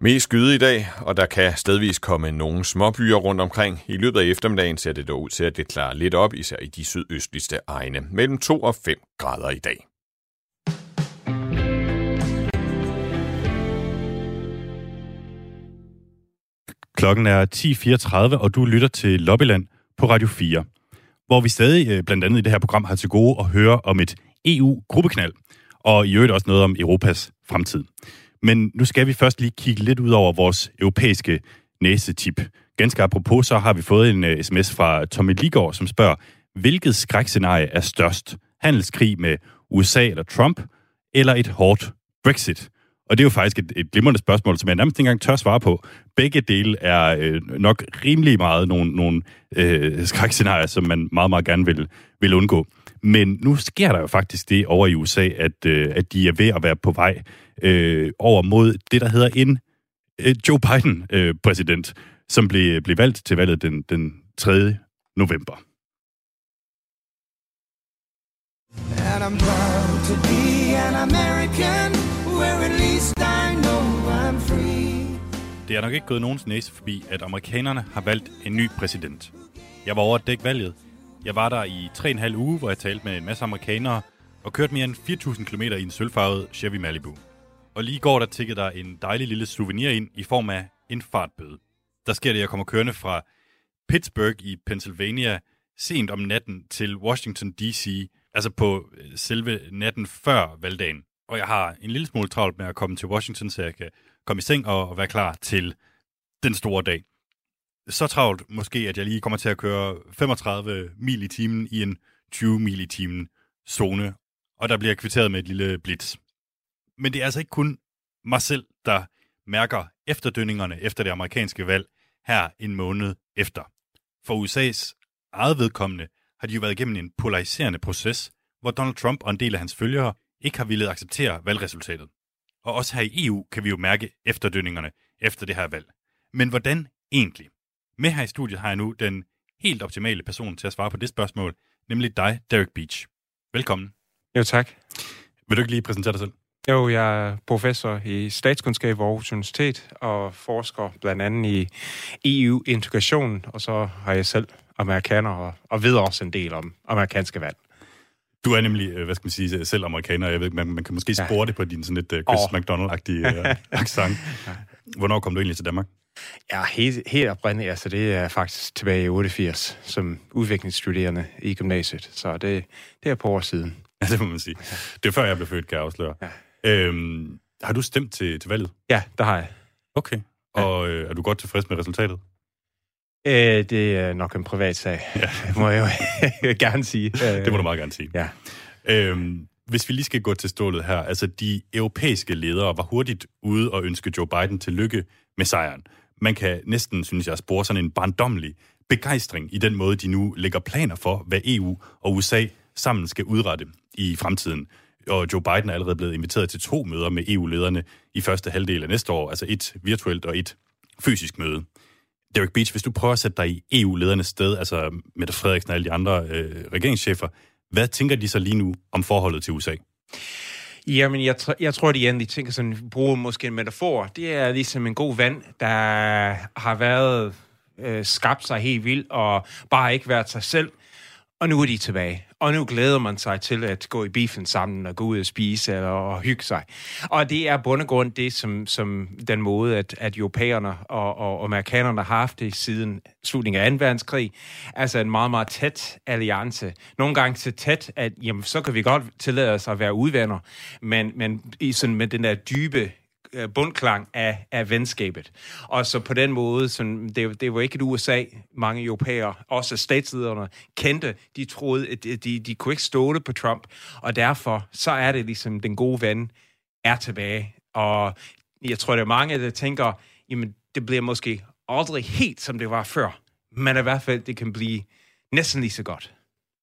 Mest skyde i dag, og der kan stedvis komme nogle småbyer rundt omkring. I løbet af eftermiddagen ser det dog ud til, at det klarer lidt op, især i de sydøstligste egne. Mellem 2 og 5 grader i dag. Klokken er 10.34, og du lytter til Lobbyland på Radio 4, hvor vi stadig, øh, blandt andet i det her program, har til gode at høre om et EU-gruppeknald, og i øvrigt også noget om Europas fremtid. Men nu skal vi først lige kigge lidt ud over vores europæiske næsetip. Ganske apropos, så har vi fået en uh, sms fra Tommy Ligård, som spørger, hvilket skrækscenarie er størst? Handelskrig med USA eller Trump, eller et hårdt Brexit? Og det er jo faktisk et, et glimrende spørgsmål, som jeg nærmest ikke engang tør svare på. Begge dele er øh, nok rimelig meget nogle, nogle øh, skrækscenarier, som man meget, meget gerne vil, vil undgå. Men nu sker der jo faktisk det over i USA, at, øh, at de er ved at være på vej øh, over mod det, der hedder en øh, Joe Biden-præsident, øh, som blev, blev valgt til valget den, den 3. november. And I'm proud to be an American, where at least I know I'm free. Det er nok ikke gået nogens næse forbi, at amerikanerne har valgt en ny præsident. Jeg var over at dække valget. Jeg var der i 3,5 uge, hvor jeg talte med en masse amerikanere og kørte mere end 4.000 km i en sølvfarvet Chevy Malibu. Og lige i går, der tikkede der en dejlig lille souvenir ind i form af en fartbøde. Der sker det, at jeg kommer kørende fra Pittsburgh i Pennsylvania sent om natten til Washington D.C., altså på øh, selve natten før valgdagen. Og jeg har en lille smule travlt med at komme til Washington, så jeg kan komme i seng og være klar til den store dag. Så travlt måske, at jeg lige kommer til at køre 35 mil i timen i en 20 mil i timen zone, og der bliver kvitteret med et lille blitz. Men det er altså ikke kun mig selv, der mærker efterdønningerne efter det amerikanske valg her en måned efter. For USA's eget vedkommende har de jo været igennem en polariserende proces, hvor Donald Trump og en del af hans følgere ikke har ville acceptere valgresultatet. Og også her i EU kan vi jo mærke efterdønningerne efter det her valg. Men hvordan egentlig? Med her i studiet har jeg nu den helt optimale person til at svare på det spørgsmål, nemlig dig, Derek Beach. Velkommen. Jo, tak. Vil du ikke lige præsentere dig selv? Jo, jeg er professor i statskundskab ved Aarhus Universitet og forsker blandt andet i EU-integration, og så har jeg selv amerikaner og, og ved også en del om amerikanske valg. Du er nemlig, øh, hvad skal man sige, selv amerikaner. Jeg ved, man, man kan måske spore ja. det på din sådan lidt uh, Chris oh. McDonald-agtige uh, accent. Hvornår kom du egentlig til Danmark? Ja, helt, helt oprindeligt. Altså, det er faktisk tilbage i 88 som udviklingsstuderende i gymnasiet. Så det, det er på år siden. Ja, det må man sige. Det er før jeg blev født, kan jeg afsløre. Ja. Øhm, har du stemt til, til valget? Ja, det har jeg. Okay. Og øh, er du godt tilfreds med resultatet? Øh, det er nok en privat sag, ja. må jeg jo gerne sige. Det må du meget gerne sige. Ja. Øhm, hvis vi lige skal gå til stålet her, altså de europæiske ledere var hurtigt ude og ønske Joe Biden til lykke med sejren. Man kan næsten, synes jeg, spore sådan en barndommelig begejstring i den måde, de nu lægger planer for, hvad EU og USA sammen skal udrette i fremtiden. Og Joe Biden er allerede blevet inviteret til to møder med EU-lederne i første halvdel af næste år, altså et virtuelt og et fysisk møde. Derek Beach, hvis du prøver at sætte dig i EU-ledernes sted, altså Mette Frederiksen og alle de andre øh, regeringschefer, hvad tænker de så lige nu om forholdet til USA? Jamen, jeg, tr- jeg tror, de egentlig tænker sådan, bruger måske en metafor. Det er ligesom en god vand, der har været øh, skabt sig helt vildt og bare ikke været sig selv. Og nu er de tilbage. Og nu glæder man sig til at gå i biffen sammen og gå ud og spise eller, og hygge sig. Og det er bund og grund det, som, som den måde, at, at europæerne og, og amerikanerne har haft det siden slutningen af 2. verdenskrig. Altså en meget, meget tæt alliance. Nogle gange så tæt, at jamen, så kan vi godt tillade os at være udvenner, men, men i sådan med den der dybe Øh, bundklang af, af venskabet. Og så på den måde, sådan, det, det var ikke et USA, mange europæere, også statslederne, kendte. De troede, at de, de, kunne ikke stole på Trump, og derfor så er det ligesom, den gode ven er tilbage. Og jeg tror, der er mange, der tænker, jamen, det bliver måske aldrig helt, som det var før, men i hvert fald, det kan blive næsten lige så godt.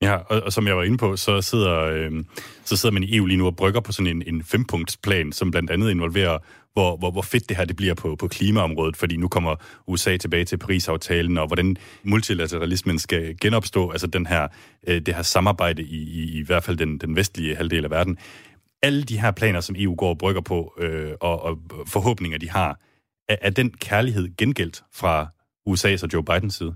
Ja, og, og som jeg var inde på, så sidder, øh, så sidder man i EU lige nu og brygger på sådan en, en fempunktsplan, som blandt andet involverer, hvor, hvor, hvor fedt det her det bliver på, på klimaområdet, fordi nu kommer USA tilbage til Paris-aftalen, og hvordan multilateralismen skal genopstå, altså den her, øh, det her samarbejde i, i, i hvert fald den, den vestlige halvdel af verden. Alle de her planer, som EU går og brygger på, øh, og, og forhåbninger, de har, er, er den kærlighed gengældt fra USA's og Joe Bidens side?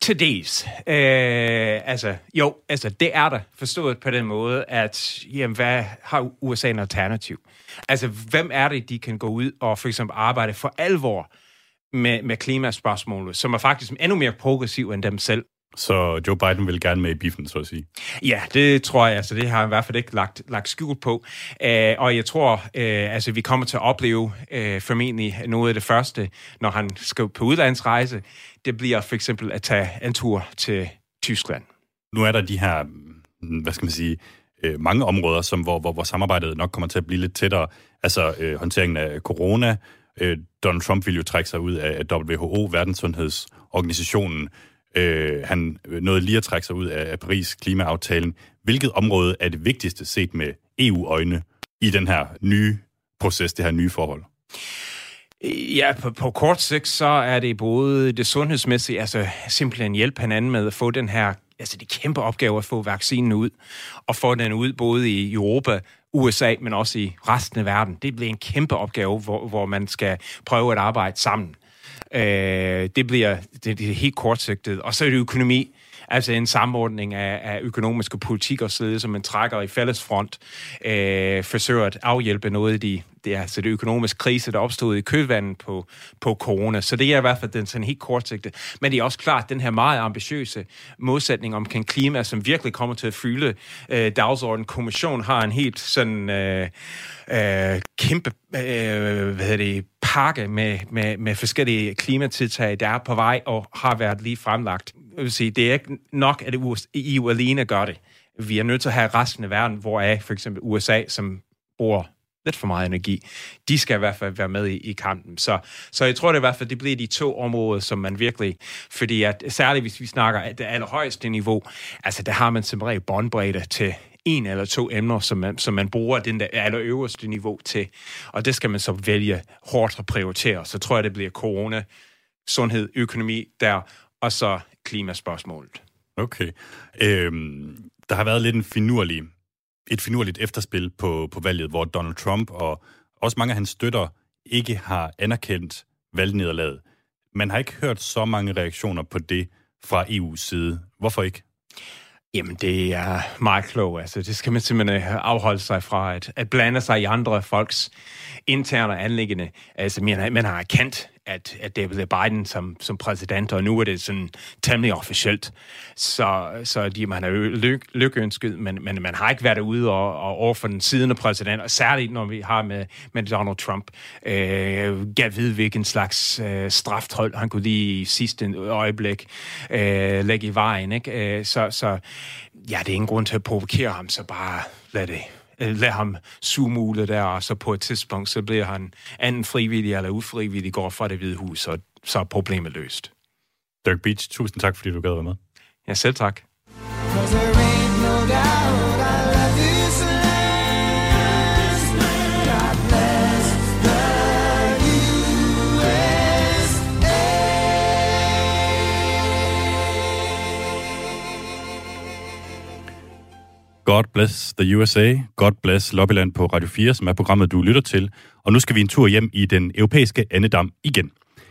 Til dels. Øh, altså, jo, altså, det er der forstået på den måde, at jamen, hvad har USA en alternativ? Altså, hvem er det, de kan gå ud og for eksempel arbejde for alvor med, med klimaspørgsmålet, som er faktisk endnu mere progressiv end dem selv? Så Joe Biden vil gerne med i biffen, så at sige? Ja, det tror jeg. Altså, det har han i hvert fald ikke lagt, lagt skjult på. Uh, og jeg tror, uh, altså, vi kommer til at opleve uh, formentlig noget af det første, når han skal på udlandsrejse. Det bliver for eksempel at tage en tur til Tyskland. Nu er der de her, hvad skal man sige, mange områder, som, hvor, hvor, hvor samarbejdet nok kommer til at blive lidt tættere. Altså øh, håndteringen af corona. Øh, Donald Trump vil jo trække sig ud af WHO, Verdenssundhedsorganisationen. Øh, han nåede lige at trække sig ud af Paris klimaaftalen. Hvilket område er det vigtigste set med EU-øjne i den her nye proces, det her nye forhold? Ja, på, på kort sigt, så er det både det sundhedsmæssige, altså simpelthen hjælpe hinanden med at få den her, altså det kæmpe opgave at få vaccinen ud, og få den ud både i Europa, USA, men også i resten af verden. Det bliver en kæmpe opgave, hvor, hvor man skal prøve at arbejde sammen. Øh, det bliver det, det er helt kortsigtet. Og så er det økonomi. Altså en samordning af, af økonomiske politik og så som man trækker i fælles front, øh, forsøger at afhjælpe noget af de, det er altså det økonomiske krise, der opstod i kølvandet på, på corona. Så det er i hvert fald den sådan helt kortsigte. Men det er også klart, at den her meget ambitiøse modsætning omkring klima, som virkelig kommer til at fylde øh, dagsordenen. Kommissionen har en helt sådan øh, øh, kæmpe øh, hvad hedder det, pakke med, med, med forskellige klimatiltag, der er på vej og har været lige fremlagt. Jeg vil sige, det er ikke nok, at EU alene gør det. Vi er nødt til at have resten af verden, hvor er for eksempel USA, som bruger lidt for meget energi, de skal i hvert fald være med i, i kampen. Så, så jeg tror det i hvert fald, det bliver de to områder, som man virkelig, fordi at særligt hvis vi snakker at det allerhøjeste niveau, altså der har man som regel båndbredde til en eller to emner, som man, som man bruger den der allerøverste niveau til. Og det skal man så vælge hårdt at prioritere. Så tror jeg, det bliver corona, sundhed, økonomi der, og så klimaspørgsmålet. Okay. Øhm, der har været lidt en finurlig, et finurligt efterspil på, på valget, hvor Donald Trump og også mange af hans støtter ikke har anerkendt valgnederlaget. Man har ikke hørt så mange reaktioner på det fra EU's side. Hvorfor ikke? Jamen, det er meget klogt. Altså, det skal man simpelthen afholde sig fra, at, at blande sig i andre folks interne anlæggende. Altså, man, man har erkendt, at, at det er Biden som, som præsident, og nu er det sådan temmelig officielt. Så, så de, man har lyk, lykkeønsket, men, men man har ikke været ude og, og over for den siddende præsident, og særligt når vi har med, med Donald Trump. Øh, gav ved, hvilken slags øh, strafthold han kunne lige i sidste øjeblik øh, lægge i vejen. Ikke? Øh, så, så ja, det er ingen grund til at provokere ham, så bare lad det øh, lad ham sumule der, og så på et tidspunkt, så bliver han anden frivillig eller ufrivillig, går fra det hvide hus, og så er problemet løst. Dirk Beach, tusind tak, fordi du gad være med. Ja, selv tak. God bless the USA, God bless Lobbyland på Radio 4, som er programmet, du lytter til. Og nu skal vi en tur hjem i den europæiske andedam igen.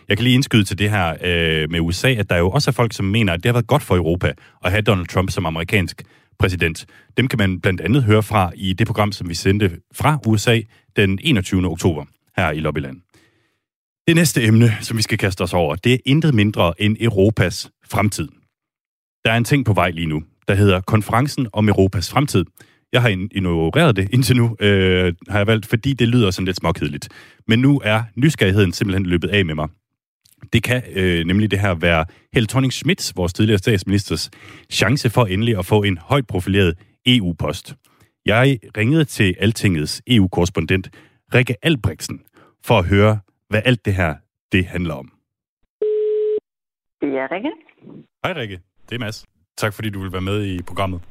Jeg kan lige indskyde til det her øh, med USA, at der jo også er folk, som mener, at det har været godt for Europa at have Donald Trump som amerikansk præsident. Dem kan man blandt andet høre fra i det program, som vi sendte fra USA den 21. oktober her i Lobbyland. Det næste emne, som vi skal kaste os over, det er intet mindre end Europas fremtid. Der er en ting på vej lige nu, der hedder Konferencen om Europas fremtid. Jeg har ignoreret det indtil nu, øh, har jeg valgt, fordi det lyder sådan lidt småkedeligt. Men nu er nysgerrigheden simpelthen løbet af med mig. Det kan øh, nemlig det her være Helle thorning Schmidt, vores tidligere statsministers, chance for endelig at få en højt profileret EU-post. Jeg ringede til Altingets EU-korrespondent Rikke Albrechtsen for at høre, hvad alt det her det handler om. Det er Rikke. Hej Rikke, det er Mads. Tak fordi du vil være med i programmet.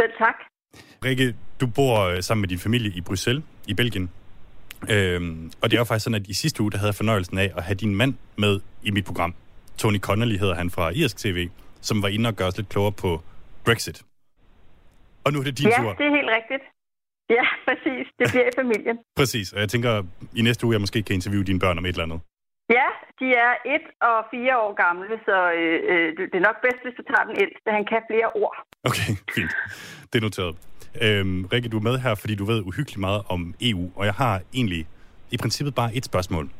Selv tak. Rikke, du bor øh, sammen med din familie i Bruxelles, i Belgien. Øhm, og det er jo faktisk sådan, at i sidste uge, der havde jeg fornøjelsen af at have din mand med i mit program. Tony Connolly hedder han fra Irsk TV, som var inde og gøre os lidt klogere på Brexit. Og nu er det din ja, tur. Ja, det er helt rigtigt. Ja, præcis. Det bliver i familien. præcis. Og jeg tænker, i næste uge, jeg måske kan interviewe dine børn om et eller andet. Ja, de er et og fire år gamle, så øh, øh, det er nok bedst, hvis du tager den ældste. Han kan flere ord. Okay, fint. Det er noteret. Øhm, Rikke, du er med her, fordi du ved uhyggeligt meget om EU, og jeg har egentlig i princippet bare et spørgsmål.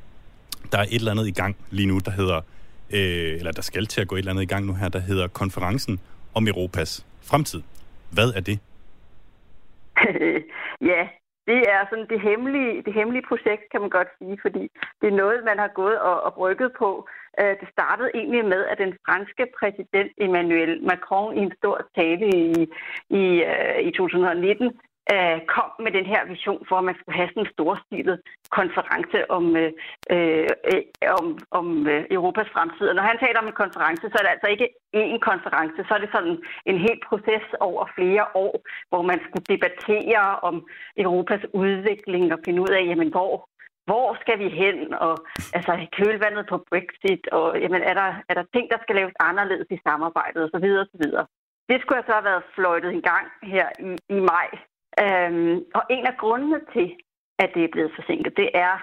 Der er et eller andet i gang lige nu, der hedder, øh, eller der skal til at gå et eller andet i gang nu her, der hedder Konferencen om Europas fremtid. Hvad er det? ja, det er sådan det hemmelige, det hemmelige projekt, kan man godt sige, fordi det er noget, man har gået og, og brygget på. Øh, det startede egentlig med, at den franske præsident Emmanuel Macron i en stor tale i, i, øh, i 2019 øh, kom med den her vision for, at man skulle have sådan en storstilet konference om, øh, øh, om, om øh, Europas fremtid. Og når han taler om en konference, så er det altså ikke én konference, så er det sådan en hel proces over flere år, hvor man skulle debattere om Europas udvikling og finde ud af, jamen, hvor, hvor skal vi hen, og altså kølvandet på Brexit, og jamen, er, der, er der ting, der skal laves anderledes i samarbejdet, osv. osv. Det skulle jeg så have været fløjtet en gang her i, i maj Øhm, og en af grundene til, at det er blevet forsinket, det er,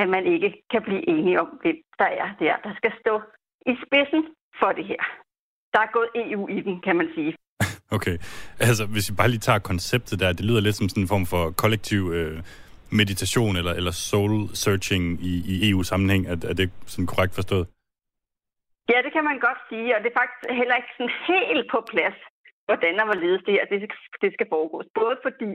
at man ikke kan blive enige om, hvem der er der, der skal stå i spidsen for det her. Der er gået EU i den, kan man sige. Okay. Altså, hvis vi bare lige tager konceptet der, det lyder lidt som sådan en form for kollektiv øh, meditation eller, eller soul searching i, i EU-sammenhæng. Er, er det sådan korrekt forstået? Ja, det kan man godt sige, og det er faktisk heller ikke sådan helt på plads, hvordan og hvorledes det her det, det skal foregås. Både fordi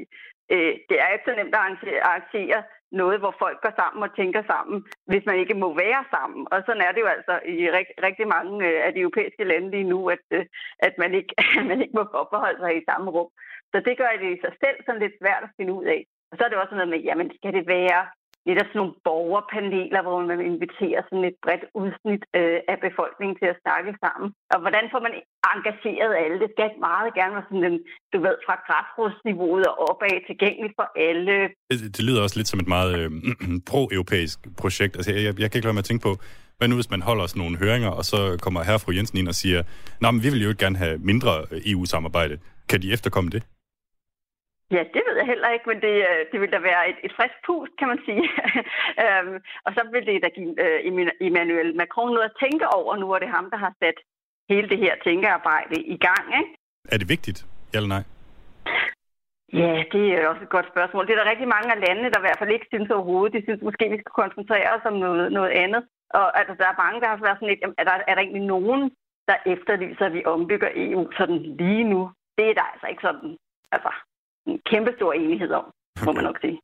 øh, det er ikke så nemt at arrangere noget, hvor folk går sammen og tænker sammen, hvis man ikke må være sammen. Og sådan er det jo altså i rig- rigtig mange øh, af de europæiske lande lige nu, at, øh, at man, ikke, man ikke må opholde sig i samme rum. Så det gør det i sig selv sådan lidt svært at finde ud af. Og så er det også noget med, jamen skal det være lidt af sådan nogle borgerpaneler, hvor man inviterer sådan et bredt udsnit øh, af befolkningen til at snakke sammen. Og hvordan får man engageret alle? Det skal meget gerne være sådan en, du ved, fra græsrodsniveauet og opad tilgængeligt for alle. Det, det lyder også lidt som et meget øh, pro-europæisk projekt. Altså, jeg, jeg kan ikke lade mig at tænke på, hvad nu hvis man holder sådan nogle høringer, og så kommer herre fru Jensen ind og siger, nej, men vi vil jo ikke gerne have mindre øh, EU-samarbejde. Kan de efterkomme det? Ja, det ved jeg heller ikke, men det, øh, det vil da være et, et frisk pust, kan man sige. um, og så vil det da give uh, Emmanuel Macron noget at tænke over nu, og det er ham, der har sat hele det her tænkearbejde i gang. Ikke? Er det vigtigt, ja eller nej? Ja, det er også et godt spørgsmål. Det er der rigtig mange af landene, der i hvert fald ikke synes overhovedet. De synes måske, vi skal koncentrere os om noget, noget andet. Og altså, der er mange, der har været sådan lidt, er der, er der egentlig nogen, der efterlyser, at vi ombygger EU sådan lige nu? Det er der altså ikke sådan. Altså, en kæmpe stor enighed om, må man nok sige.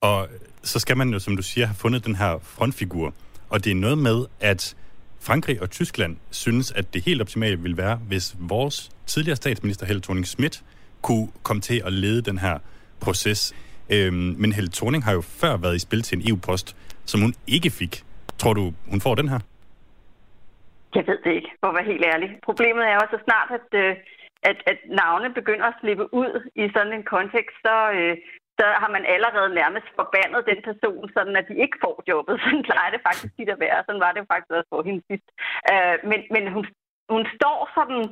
Og så skal man jo, som du siger, have fundet den her frontfigur. Og det er noget med, at Frankrig og Tyskland synes, at det helt optimale vil være, hvis vores tidligere statsminister Helle thorning Schmidt kunne komme til at lede den her proces. Øhm, men Helle Thorning har jo før været i spil til en EU-post, som hun ikke fik. Tror du, hun får den her? Jeg ved det ikke, for at være helt ærlig. Problemet er også så snart, at, øh, at, at navne begynder at slippe ud i sådan en kontekst, så, øh, så har man allerede nærmest forbandet den person, sådan at de ikke får jobbet. Sådan plejer det faktisk tit at være. Sådan var det faktisk også for hende sidst. Øh, men men hun, hun står sådan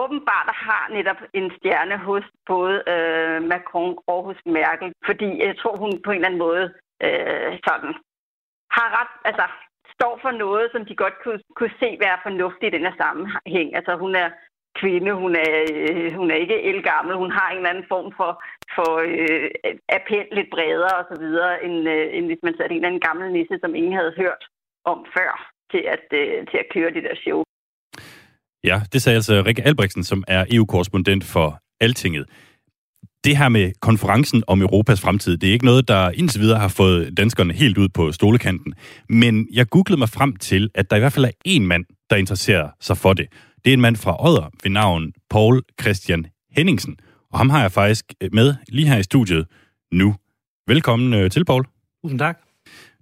åbenbart har netop en stjerne hos både øh, Macron og hos Merkel, fordi jeg tror, hun på en eller anden måde øh, sådan har ret, altså står for noget, som de godt kunne, kunne se være fornuftigt i den her sammenhæng. Altså hun er kvinde, hun er, øh, hun er ikke elgammel, hun har en eller anden form for, for øh, appel lidt bredere og så videre, end, øh, end hvis man satte en eller anden gammel nisse, som ingen havde hørt om før, til at, øh, til at køre det der show. Ja, det sagde altså Rikke Albrechtsen, som er EU-korrespondent for Altinget. Det her med konferencen om Europas fremtid, det er ikke noget, der indtil videre har fået danskerne helt ud på stolekanten. Men jeg googlede mig frem til, at der i hvert fald er en mand, der interesserer sig for det. Det er en mand fra Odder ved navn Paul Christian Henningsen. Og ham har jeg faktisk med lige her i studiet nu. Velkommen øh, til, Paul. Tusind tak.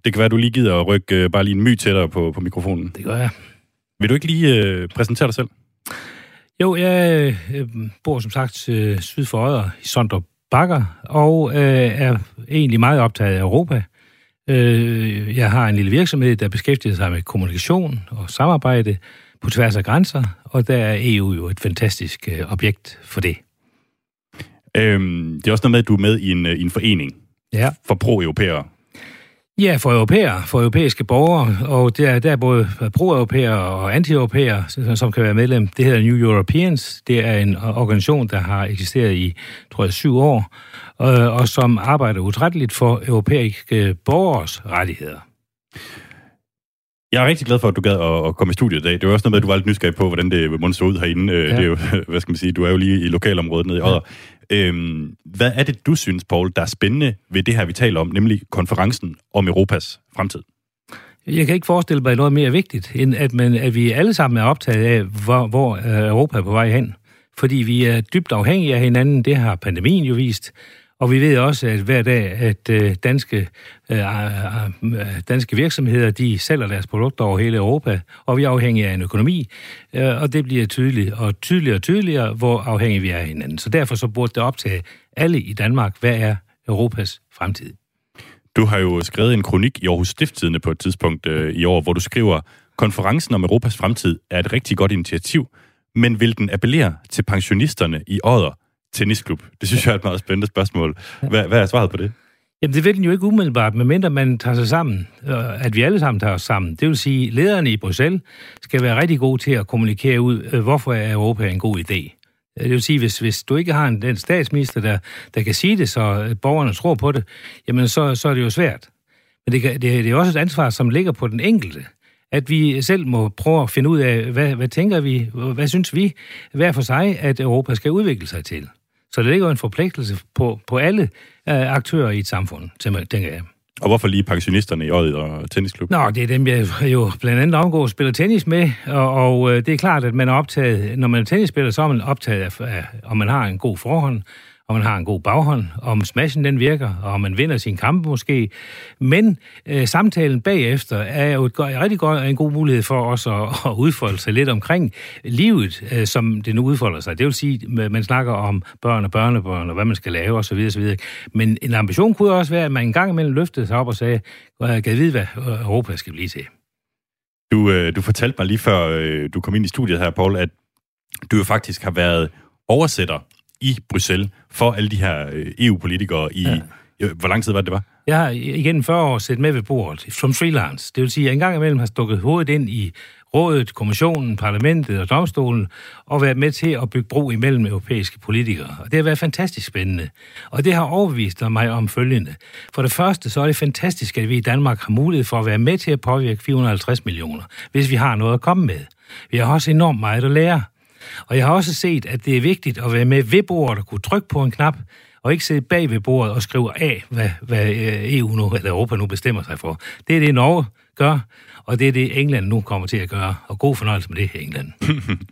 Det kan være, at du lige gider at rykke øh, bare lige en my tættere på, på mikrofonen. Det gør jeg. Vil du ikke lige øh, præsentere dig selv? Jo, jeg øh, bor som sagt øh, syd for Odder i Sondrup Bakker, og øh, er egentlig meget optaget af Europa. Øh, jeg har en lille virksomhed, der beskæftiger sig med kommunikation og samarbejde på tværs af grænser, og der er EU jo et fantastisk øh, objekt for det. Øhm, det er også noget med, at du er med i en, øh, i en forening ja. for pro-europæere. Ja, for europæere, for europæiske borgere, og der, der er både pro-europæere og anti-europæere, som kan være medlem. Det hedder New Europeans. Det er en organisation, der har eksisteret i, tror jeg, syv år, og, og som arbejder utrætteligt for europæiske borgers rettigheder. Jeg er rigtig glad for, at du gad at, komme i studiet i dag. Det var også noget med, at du var lidt nysgerrig på, hvordan det måtte så ud herinde. Ja. Det er jo, hvad skal man sige, du er jo lige i lokalområdet nede i Odder. Ja. Øhm, hvad er det, du synes, Paul, der er spændende ved det her, vi taler om, nemlig konferencen om Europas fremtid? Jeg kan ikke forestille mig noget mere vigtigt, end at, man, at vi alle sammen er optaget af, hvor, hvor Europa er på vej hen. Fordi vi er dybt afhængige af hinanden. Det har pandemien jo vist. Og vi ved også, at hver dag, at øh, danske, øh, øh, danske virksomheder, de sælger deres produkter over hele Europa, og vi er afhængige af en økonomi, og det bliver tydeligt og tydeligere og tydeligere, hvor afhængige vi er af hinanden. Så derfor så burde det optage alle i Danmark, hvad er Europas fremtid? Du har jo skrevet en kronik i Aarhus Stifttidene på et tidspunkt øh, i år, hvor du skriver, konferencen om Europas fremtid er et rigtig godt initiativ, men vil den appellere til pensionisterne i Odder, tennisklub? Det synes jeg er et meget spændende spørgsmål. Hvad, hvad er svaret på det? Jamen, det vil den jo ikke umiddelbart, medmindre man tager sig sammen, øh, at vi alle sammen tager os sammen. Det vil sige, at lederne i Bruxelles skal være rigtig gode til at kommunikere ud, øh, hvorfor er Europa en god idé. Øh, det vil sige, hvis, hvis du ikke har en den statsminister, der, der kan sige det, så borgerne tror på det, jamen så, så er det jo svært. Men det, kan, det, det er også et ansvar, som ligger på den enkelte. At vi selv må prøve at finde ud af, hvad, hvad tænker vi, hvad synes vi hver for sig, at Europa skal udvikle sig til. Så der ligger jo en forpligtelse på, på alle øh, aktører i et samfund, tænker jeg. Og hvorfor lige pensionisterne i Øjet og tennisklub? Nå, det er dem, jeg jo blandt andet omgår og spiller tennis med, og, og øh, det er klart, at man er optaget, når man er tennisspiller, så er man optaget af, af om man har en god forhånd, og man har en god baghånd, om smashen den virker, og om man vinder sin kamp måske. Men øh, samtalen bagefter er jo et, er rigtig godt, en god mulighed for os at, at udfolde sig lidt omkring livet, øh, som det nu udfolder sig. Det vil sige, man snakker om børn og børnebørn, og hvad man skal lave osv. osv. Men en ambition kunne også være, at man en gang imellem løftede sig op og sagde, kan jeg vide, hvad Europa skal blive til. Du, øh, du fortalte mig lige før øh, du kom ind i studiet her, Paul, at du jo faktisk har været oversætter i Bruxelles for alle de her øh, EU-politikere i... Ja. Hvor lang tid var det, det var? Jeg har igen 40 år set med ved bordet som freelance. Det vil sige, at jeg engang imellem har stukket hovedet ind i rådet, kommissionen, parlamentet og domstolen, og været med til at bygge bro imellem europæiske politikere. Og det har været fantastisk spændende. Og det har overbevist mig om følgende. For det første, så er det fantastisk, at vi i Danmark har mulighed for at være med til at påvirke 450 millioner, hvis vi har noget at komme med. Vi har også enormt meget at lære. Og jeg har også set, at det er vigtigt at være med ved bordet og kunne trykke på en knap, og ikke sidde bag ved bordet og skrive af, hvad, hvad øh, EU nu, eller Europa nu bestemmer sig for. Det er det, Norge gør, og det er det, England nu kommer til at gøre. Og god fornøjelse med det, England.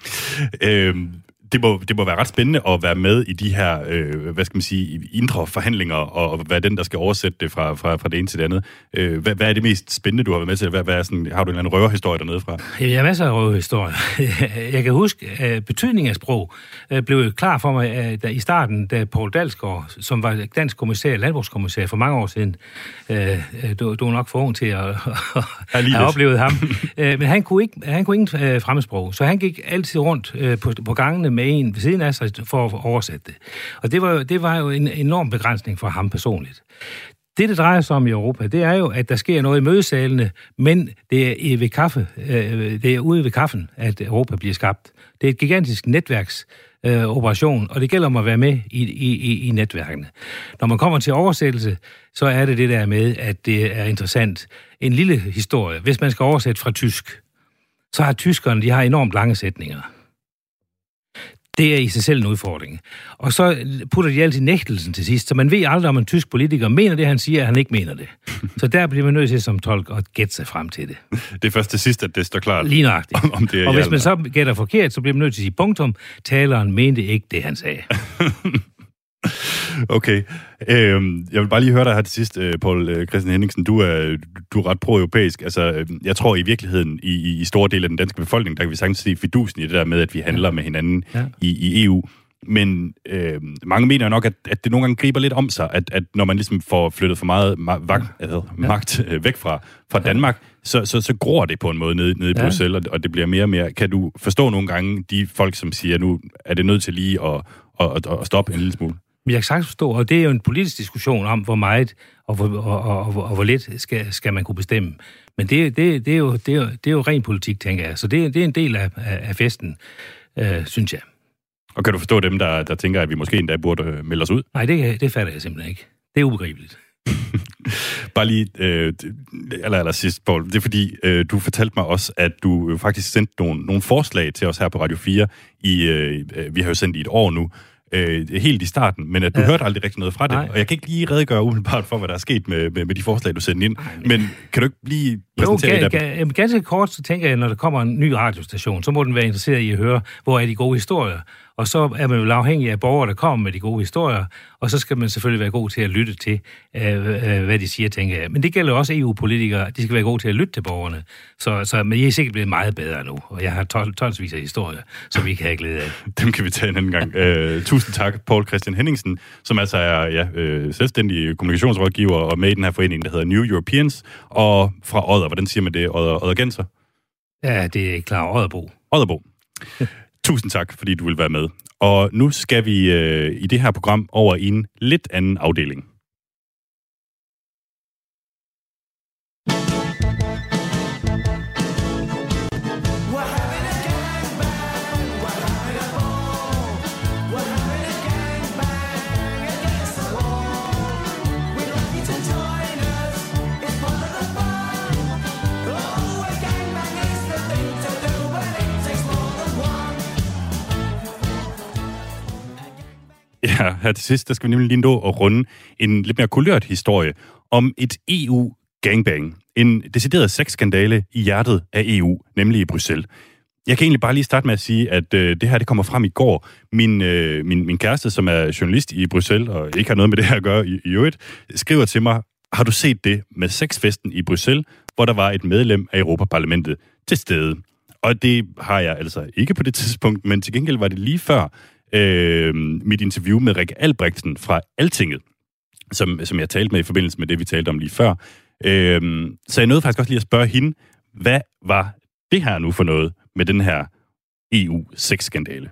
øhm, det må, det må være ret spændende at være med i de her, øh, hvad skal man sige, indre forhandlinger, og, og være den, der skal oversætte det fra, fra, fra det ene til det andet. Øh, hvad, hvad er det mest spændende, du har været med til? Hvad, hvad er sådan, har du en eller anden røverhistorie dernede fra? Jeg har masser af røverhistorier. Jeg kan huske, at betydningen af sprog øh, blev klar for mig at i starten, da Paul Dalsgaard, som var dansk kommissær, landbrugskommissær for mange år siden, øh, du, du er nok for ung til at, at have oplevet ham, men han kunne ikke, han kunne ingen fremmedsprog, så han gik altid rundt på, på gangene med en ved siden af sig for at oversætte det. Og det var, det var jo en enorm begrænsning for ham personligt. Det, det drejer sig om i Europa, det er jo, at der sker noget i mødesalene, men det er, ved kaffe, øh, det er ude ved kaffen, at Europa bliver skabt. Det er et gigantisk netværks øh, operation, og det gælder om at være med i, i, i netværkene. Når man kommer til oversættelse, så er det det der med, at det er interessant. En lille historie. Hvis man skal oversætte fra tysk, så har tyskerne, de har enormt lange sætninger. Det er i sig selv en udfordring. Og så putter de altid nægtelsen til sidst, så man ved aldrig, om en tysk politiker mener det, han siger, at han ikke mener det. Så der bliver man nødt til som tolk at gætte sig frem til det. Det er først til sidst, at det står klart. Lige nøjagtigt. Om, om det er og hvis man så gætter forkert, så bliver man nødt til at sige punktum. Taleren mente ikke det, han sagde. Okay. Øhm, jeg vil bare lige høre dig her til sidst, øh, Paul øh, Christian Henningsen. Du er, du er ret pro-europæisk. Altså, øh, jeg tror i virkeligheden, i, i store dele af den danske befolkning, der kan vi sagtens se fidusen i det der med, at vi handler ja. med hinanden ja. i, i EU. Men øh, mange mener nok, at, at det nogle gange griber lidt om sig, at, at når man ligesom får flyttet for meget ma- ja. magt øh, væk fra, fra Danmark, så, så, så gror det på en måde nede, nede i ja. Bruxelles, og, og det bliver mere og mere... Kan du forstå nogle gange de folk, som siger, nu er det nødt til lige at, at, at, at stoppe en lille smule? Men jeg kan sagtens forstå, og det er jo en politisk diskussion om, hvor meget og hvor, og, og, og, og hvor lidt skal, skal man kunne bestemme. Men det, det, det, er jo, det, er jo, det er jo ren politik, tænker jeg. Så det, det er en del af, af festen, øh, synes jeg. Og kan du forstå dem, der, der tænker, at vi måske endda burde øh, melde os ud? Nej, det, det fatter jeg simpelthen ikke. Det er ubegribeligt. Bare lige øh, aller, aller sidst, Paul. Det er fordi, øh, du fortalte mig også, at du faktisk sendte nogle, nogle forslag til os her på Radio 4. I, øh, vi har jo sendt i et år nu, øh, helt i starten, men at du ja. hørte aldrig rigtig noget fra det. Nej. Og jeg kan ikke lige redegøre umiddelbart for, hvad der er sket med, med, med de forslag, du sendte ind. Men kan du ikke lige præsentere jo, ga, ga, ganske kort, så tænker jeg, når der kommer en ny radiostation, så må den være interesseret i at høre, hvor er de gode historier. Og så er man jo afhængig af borgere, der kommer med de gode historier, og så skal man selvfølgelig være god til at lytte til, øh, øh, hvad de siger, tænker jeg. Men det gælder også EU-politikere, de skal være gode til at lytte til borgerne. Så, så men I er sikkert blevet meget bedre nu, og jeg har tons, tonsvis af historier, som vi kan have glæde af. Dem kan vi tage en anden gang. uh, tusind tak, Paul Christian Henningsen, som altså er ja, uh, selvstændig kommunikationsrådgiver og med i den her forening, der hedder New Europeans, og fra Odder, hvordan siger man det? Odder, Odder Genser? Ja, det er klar, Odderbo. Odderbo. Tusind tak, fordi du vil være med. Og nu skal vi øh, i det her program over i en lidt anden afdeling. Ja, her til sidst, der skal vi nemlig lige nå at runde en lidt mere kulørt historie om et EU-gangbang. En decideret sexskandale i hjertet af EU, nemlig i Bruxelles. Jeg kan egentlig bare lige starte med at sige, at øh, det her det kommer frem i går. Min, øh, min, min kæreste, som er journalist i Bruxelles, og ikke har noget med det her at gøre i, i øvrigt, skriver til mig, har du set det med sexfesten i Bruxelles, hvor der var et medlem af Europaparlamentet til stede? Og det har jeg altså ikke på det tidspunkt, men til gengæld var det lige før øh, mit interview med Rikke Albrechtsen fra Altinget, som, som jeg talte med i forbindelse med det, vi talte om lige før. Øh, så jeg nåede faktisk også lige at spørge hende, hvad var det her nu for noget med den her EU-6-skandale?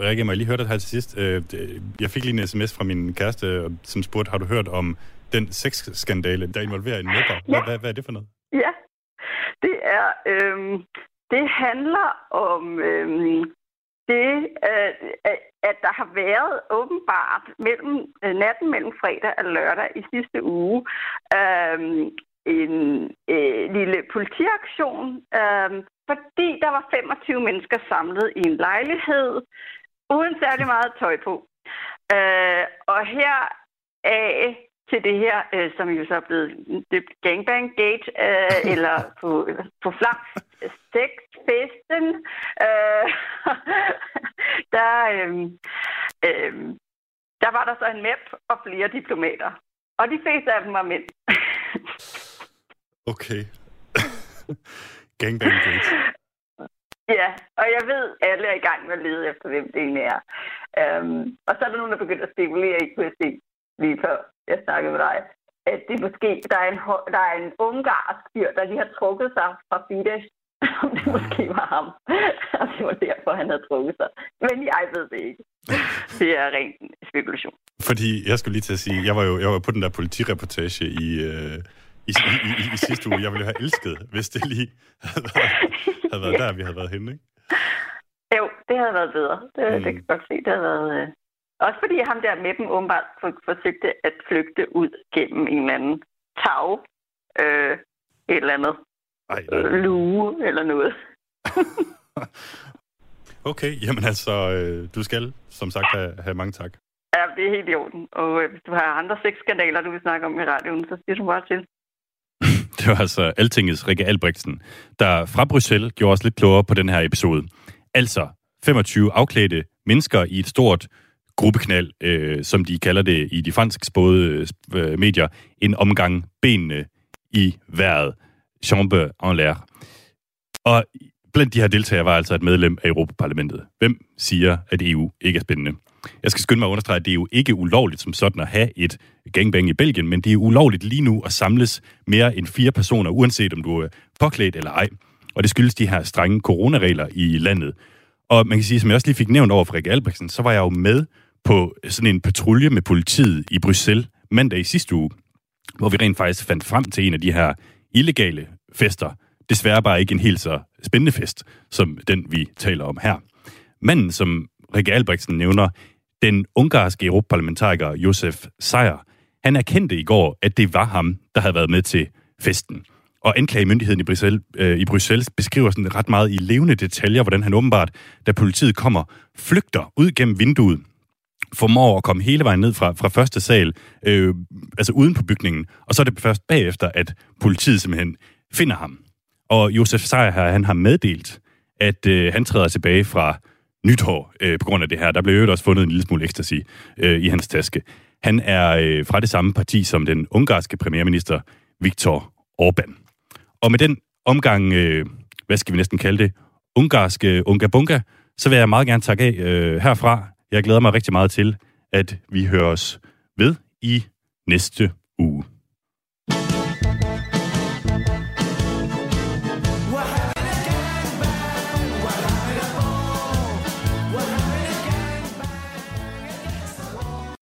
Rikke, må jeg lige høre dig her til sidst? Øh, det- Jeg fik lige en sms fra min kæreste, som spurgte, har du hørt om den sexskandale, der involverer en medber? Hvad, hvad, hvad er det for noget? Ja, det er, øhm, det handler om øhm, det, øh, at- der har været åbenbart mellem øh, natten mellem fredag og lørdag i sidste uge øhm, en øh, lille politiaktion, øhm, fordi der var 25 mennesker samlet i en lejlighed uden særlig meget tøj på. Øh, og her af til det her, øh, som jo så er blevet døbt Gangbang Gate, øh, eller på, på flank, sexfesten, øh, der, øh, øh, der var der så en map og flere diplomater. Og de fleste af dem var mænd. Okay. Gangbang Gate. Ja, og jeg ved, at alle er i gang med at lede efter, hvem det egentlig er. Um, og så er der nogen, der begynder at spekulere i, kunne jeg se, lige før jeg snakkede med dig, at det måske, der er en, der er en ungarsk fyr, der lige har trukket sig fra Fidesz, om det måske var ham. og det var derfor, han havde trukket sig. Men jeg ved det ikke. Det er ren spekulation. Fordi, jeg skulle lige til at sige, jeg var jo jeg var på den der politireportage i, øh, i, i, i, i sidste uge. Jeg ville have elsket, hvis det lige havde været, havde været der, vi havde været henne, ikke? Jo, det havde været bedre. Det, mm. det kan jeg godt se. Det havde været... Øh... Også fordi ham der med dem åbenbart for- forsøgte at flygte ud gennem en eller anden tag. Øh, et eller andet. Ej, øh, luge eller noget. Okay, jamen altså, øh, du skal som sagt have, have mange tak. Ja, det er helt i orden. Og øh, hvis du har andre sexskandaler, du vil snakke om i radioen, så siger du bare til. Det var altså Altingets Rikke Albrechtsen, der fra Bruxelles gjorde os lidt klogere på den her episode. Altså 25 afklædte mennesker i et stort gruppeknald, øh, som de kalder det i de fransksprogede øh, medier, en omgang benene i vejret. Chambre en l'air. Og blandt de her deltagere var altså et medlem af Europaparlamentet. Hvem siger, at EU ikke er spændende? Jeg skal skynde mig at understrege, at det er jo ikke ulovligt som sådan at have et gangbang i Belgien, men det er ulovligt lige nu at samles mere end fire personer, uanset om du er påklædt eller ej. Og det skyldes de her strenge coronaregler i landet. Og man kan sige, som jeg også lige fik nævnt over for Rikke Albrechtsen, så var jeg jo med på sådan en patrulje med politiet i Bruxelles mandag i sidste uge, hvor vi rent faktisk fandt frem til en af de her illegale fester. Desværre bare ikke en helt så spændende fest, som den vi taler om her. Manden, som Rikke Albrechtsen nævner, den ungarske europaparlamentariker Josef Sejer, han erkendte i går, at det var ham, der havde været med til festen. Og anklagemyndigheden i Bruxelles, øh, i Bruxelles beskriver sådan ret meget i levende detaljer, hvordan han åbenbart, da politiet kommer, flygter ud gennem vinduet, formår at komme hele vejen ned fra, fra første sal, øh, altså uden på bygningen, og så er det først bagefter, at politiet simpelthen finder ham. Og Josef Sejer her, han har meddelt, at øh, han træder tilbage fra nytår øh, på grund af det her. Der blev jo også fundet en lille smule ecstasy øh, i hans taske. Han er øh, fra det samme parti som den ungarske premierminister Viktor Orbán. Og med den omgang, øh, hvad skal vi næsten kalde det, ungarske unga bunga, så vil jeg meget gerne takke af øh, herfra. Jeg glæder mig rigtig meget til, at vi hører os ved i næste uge.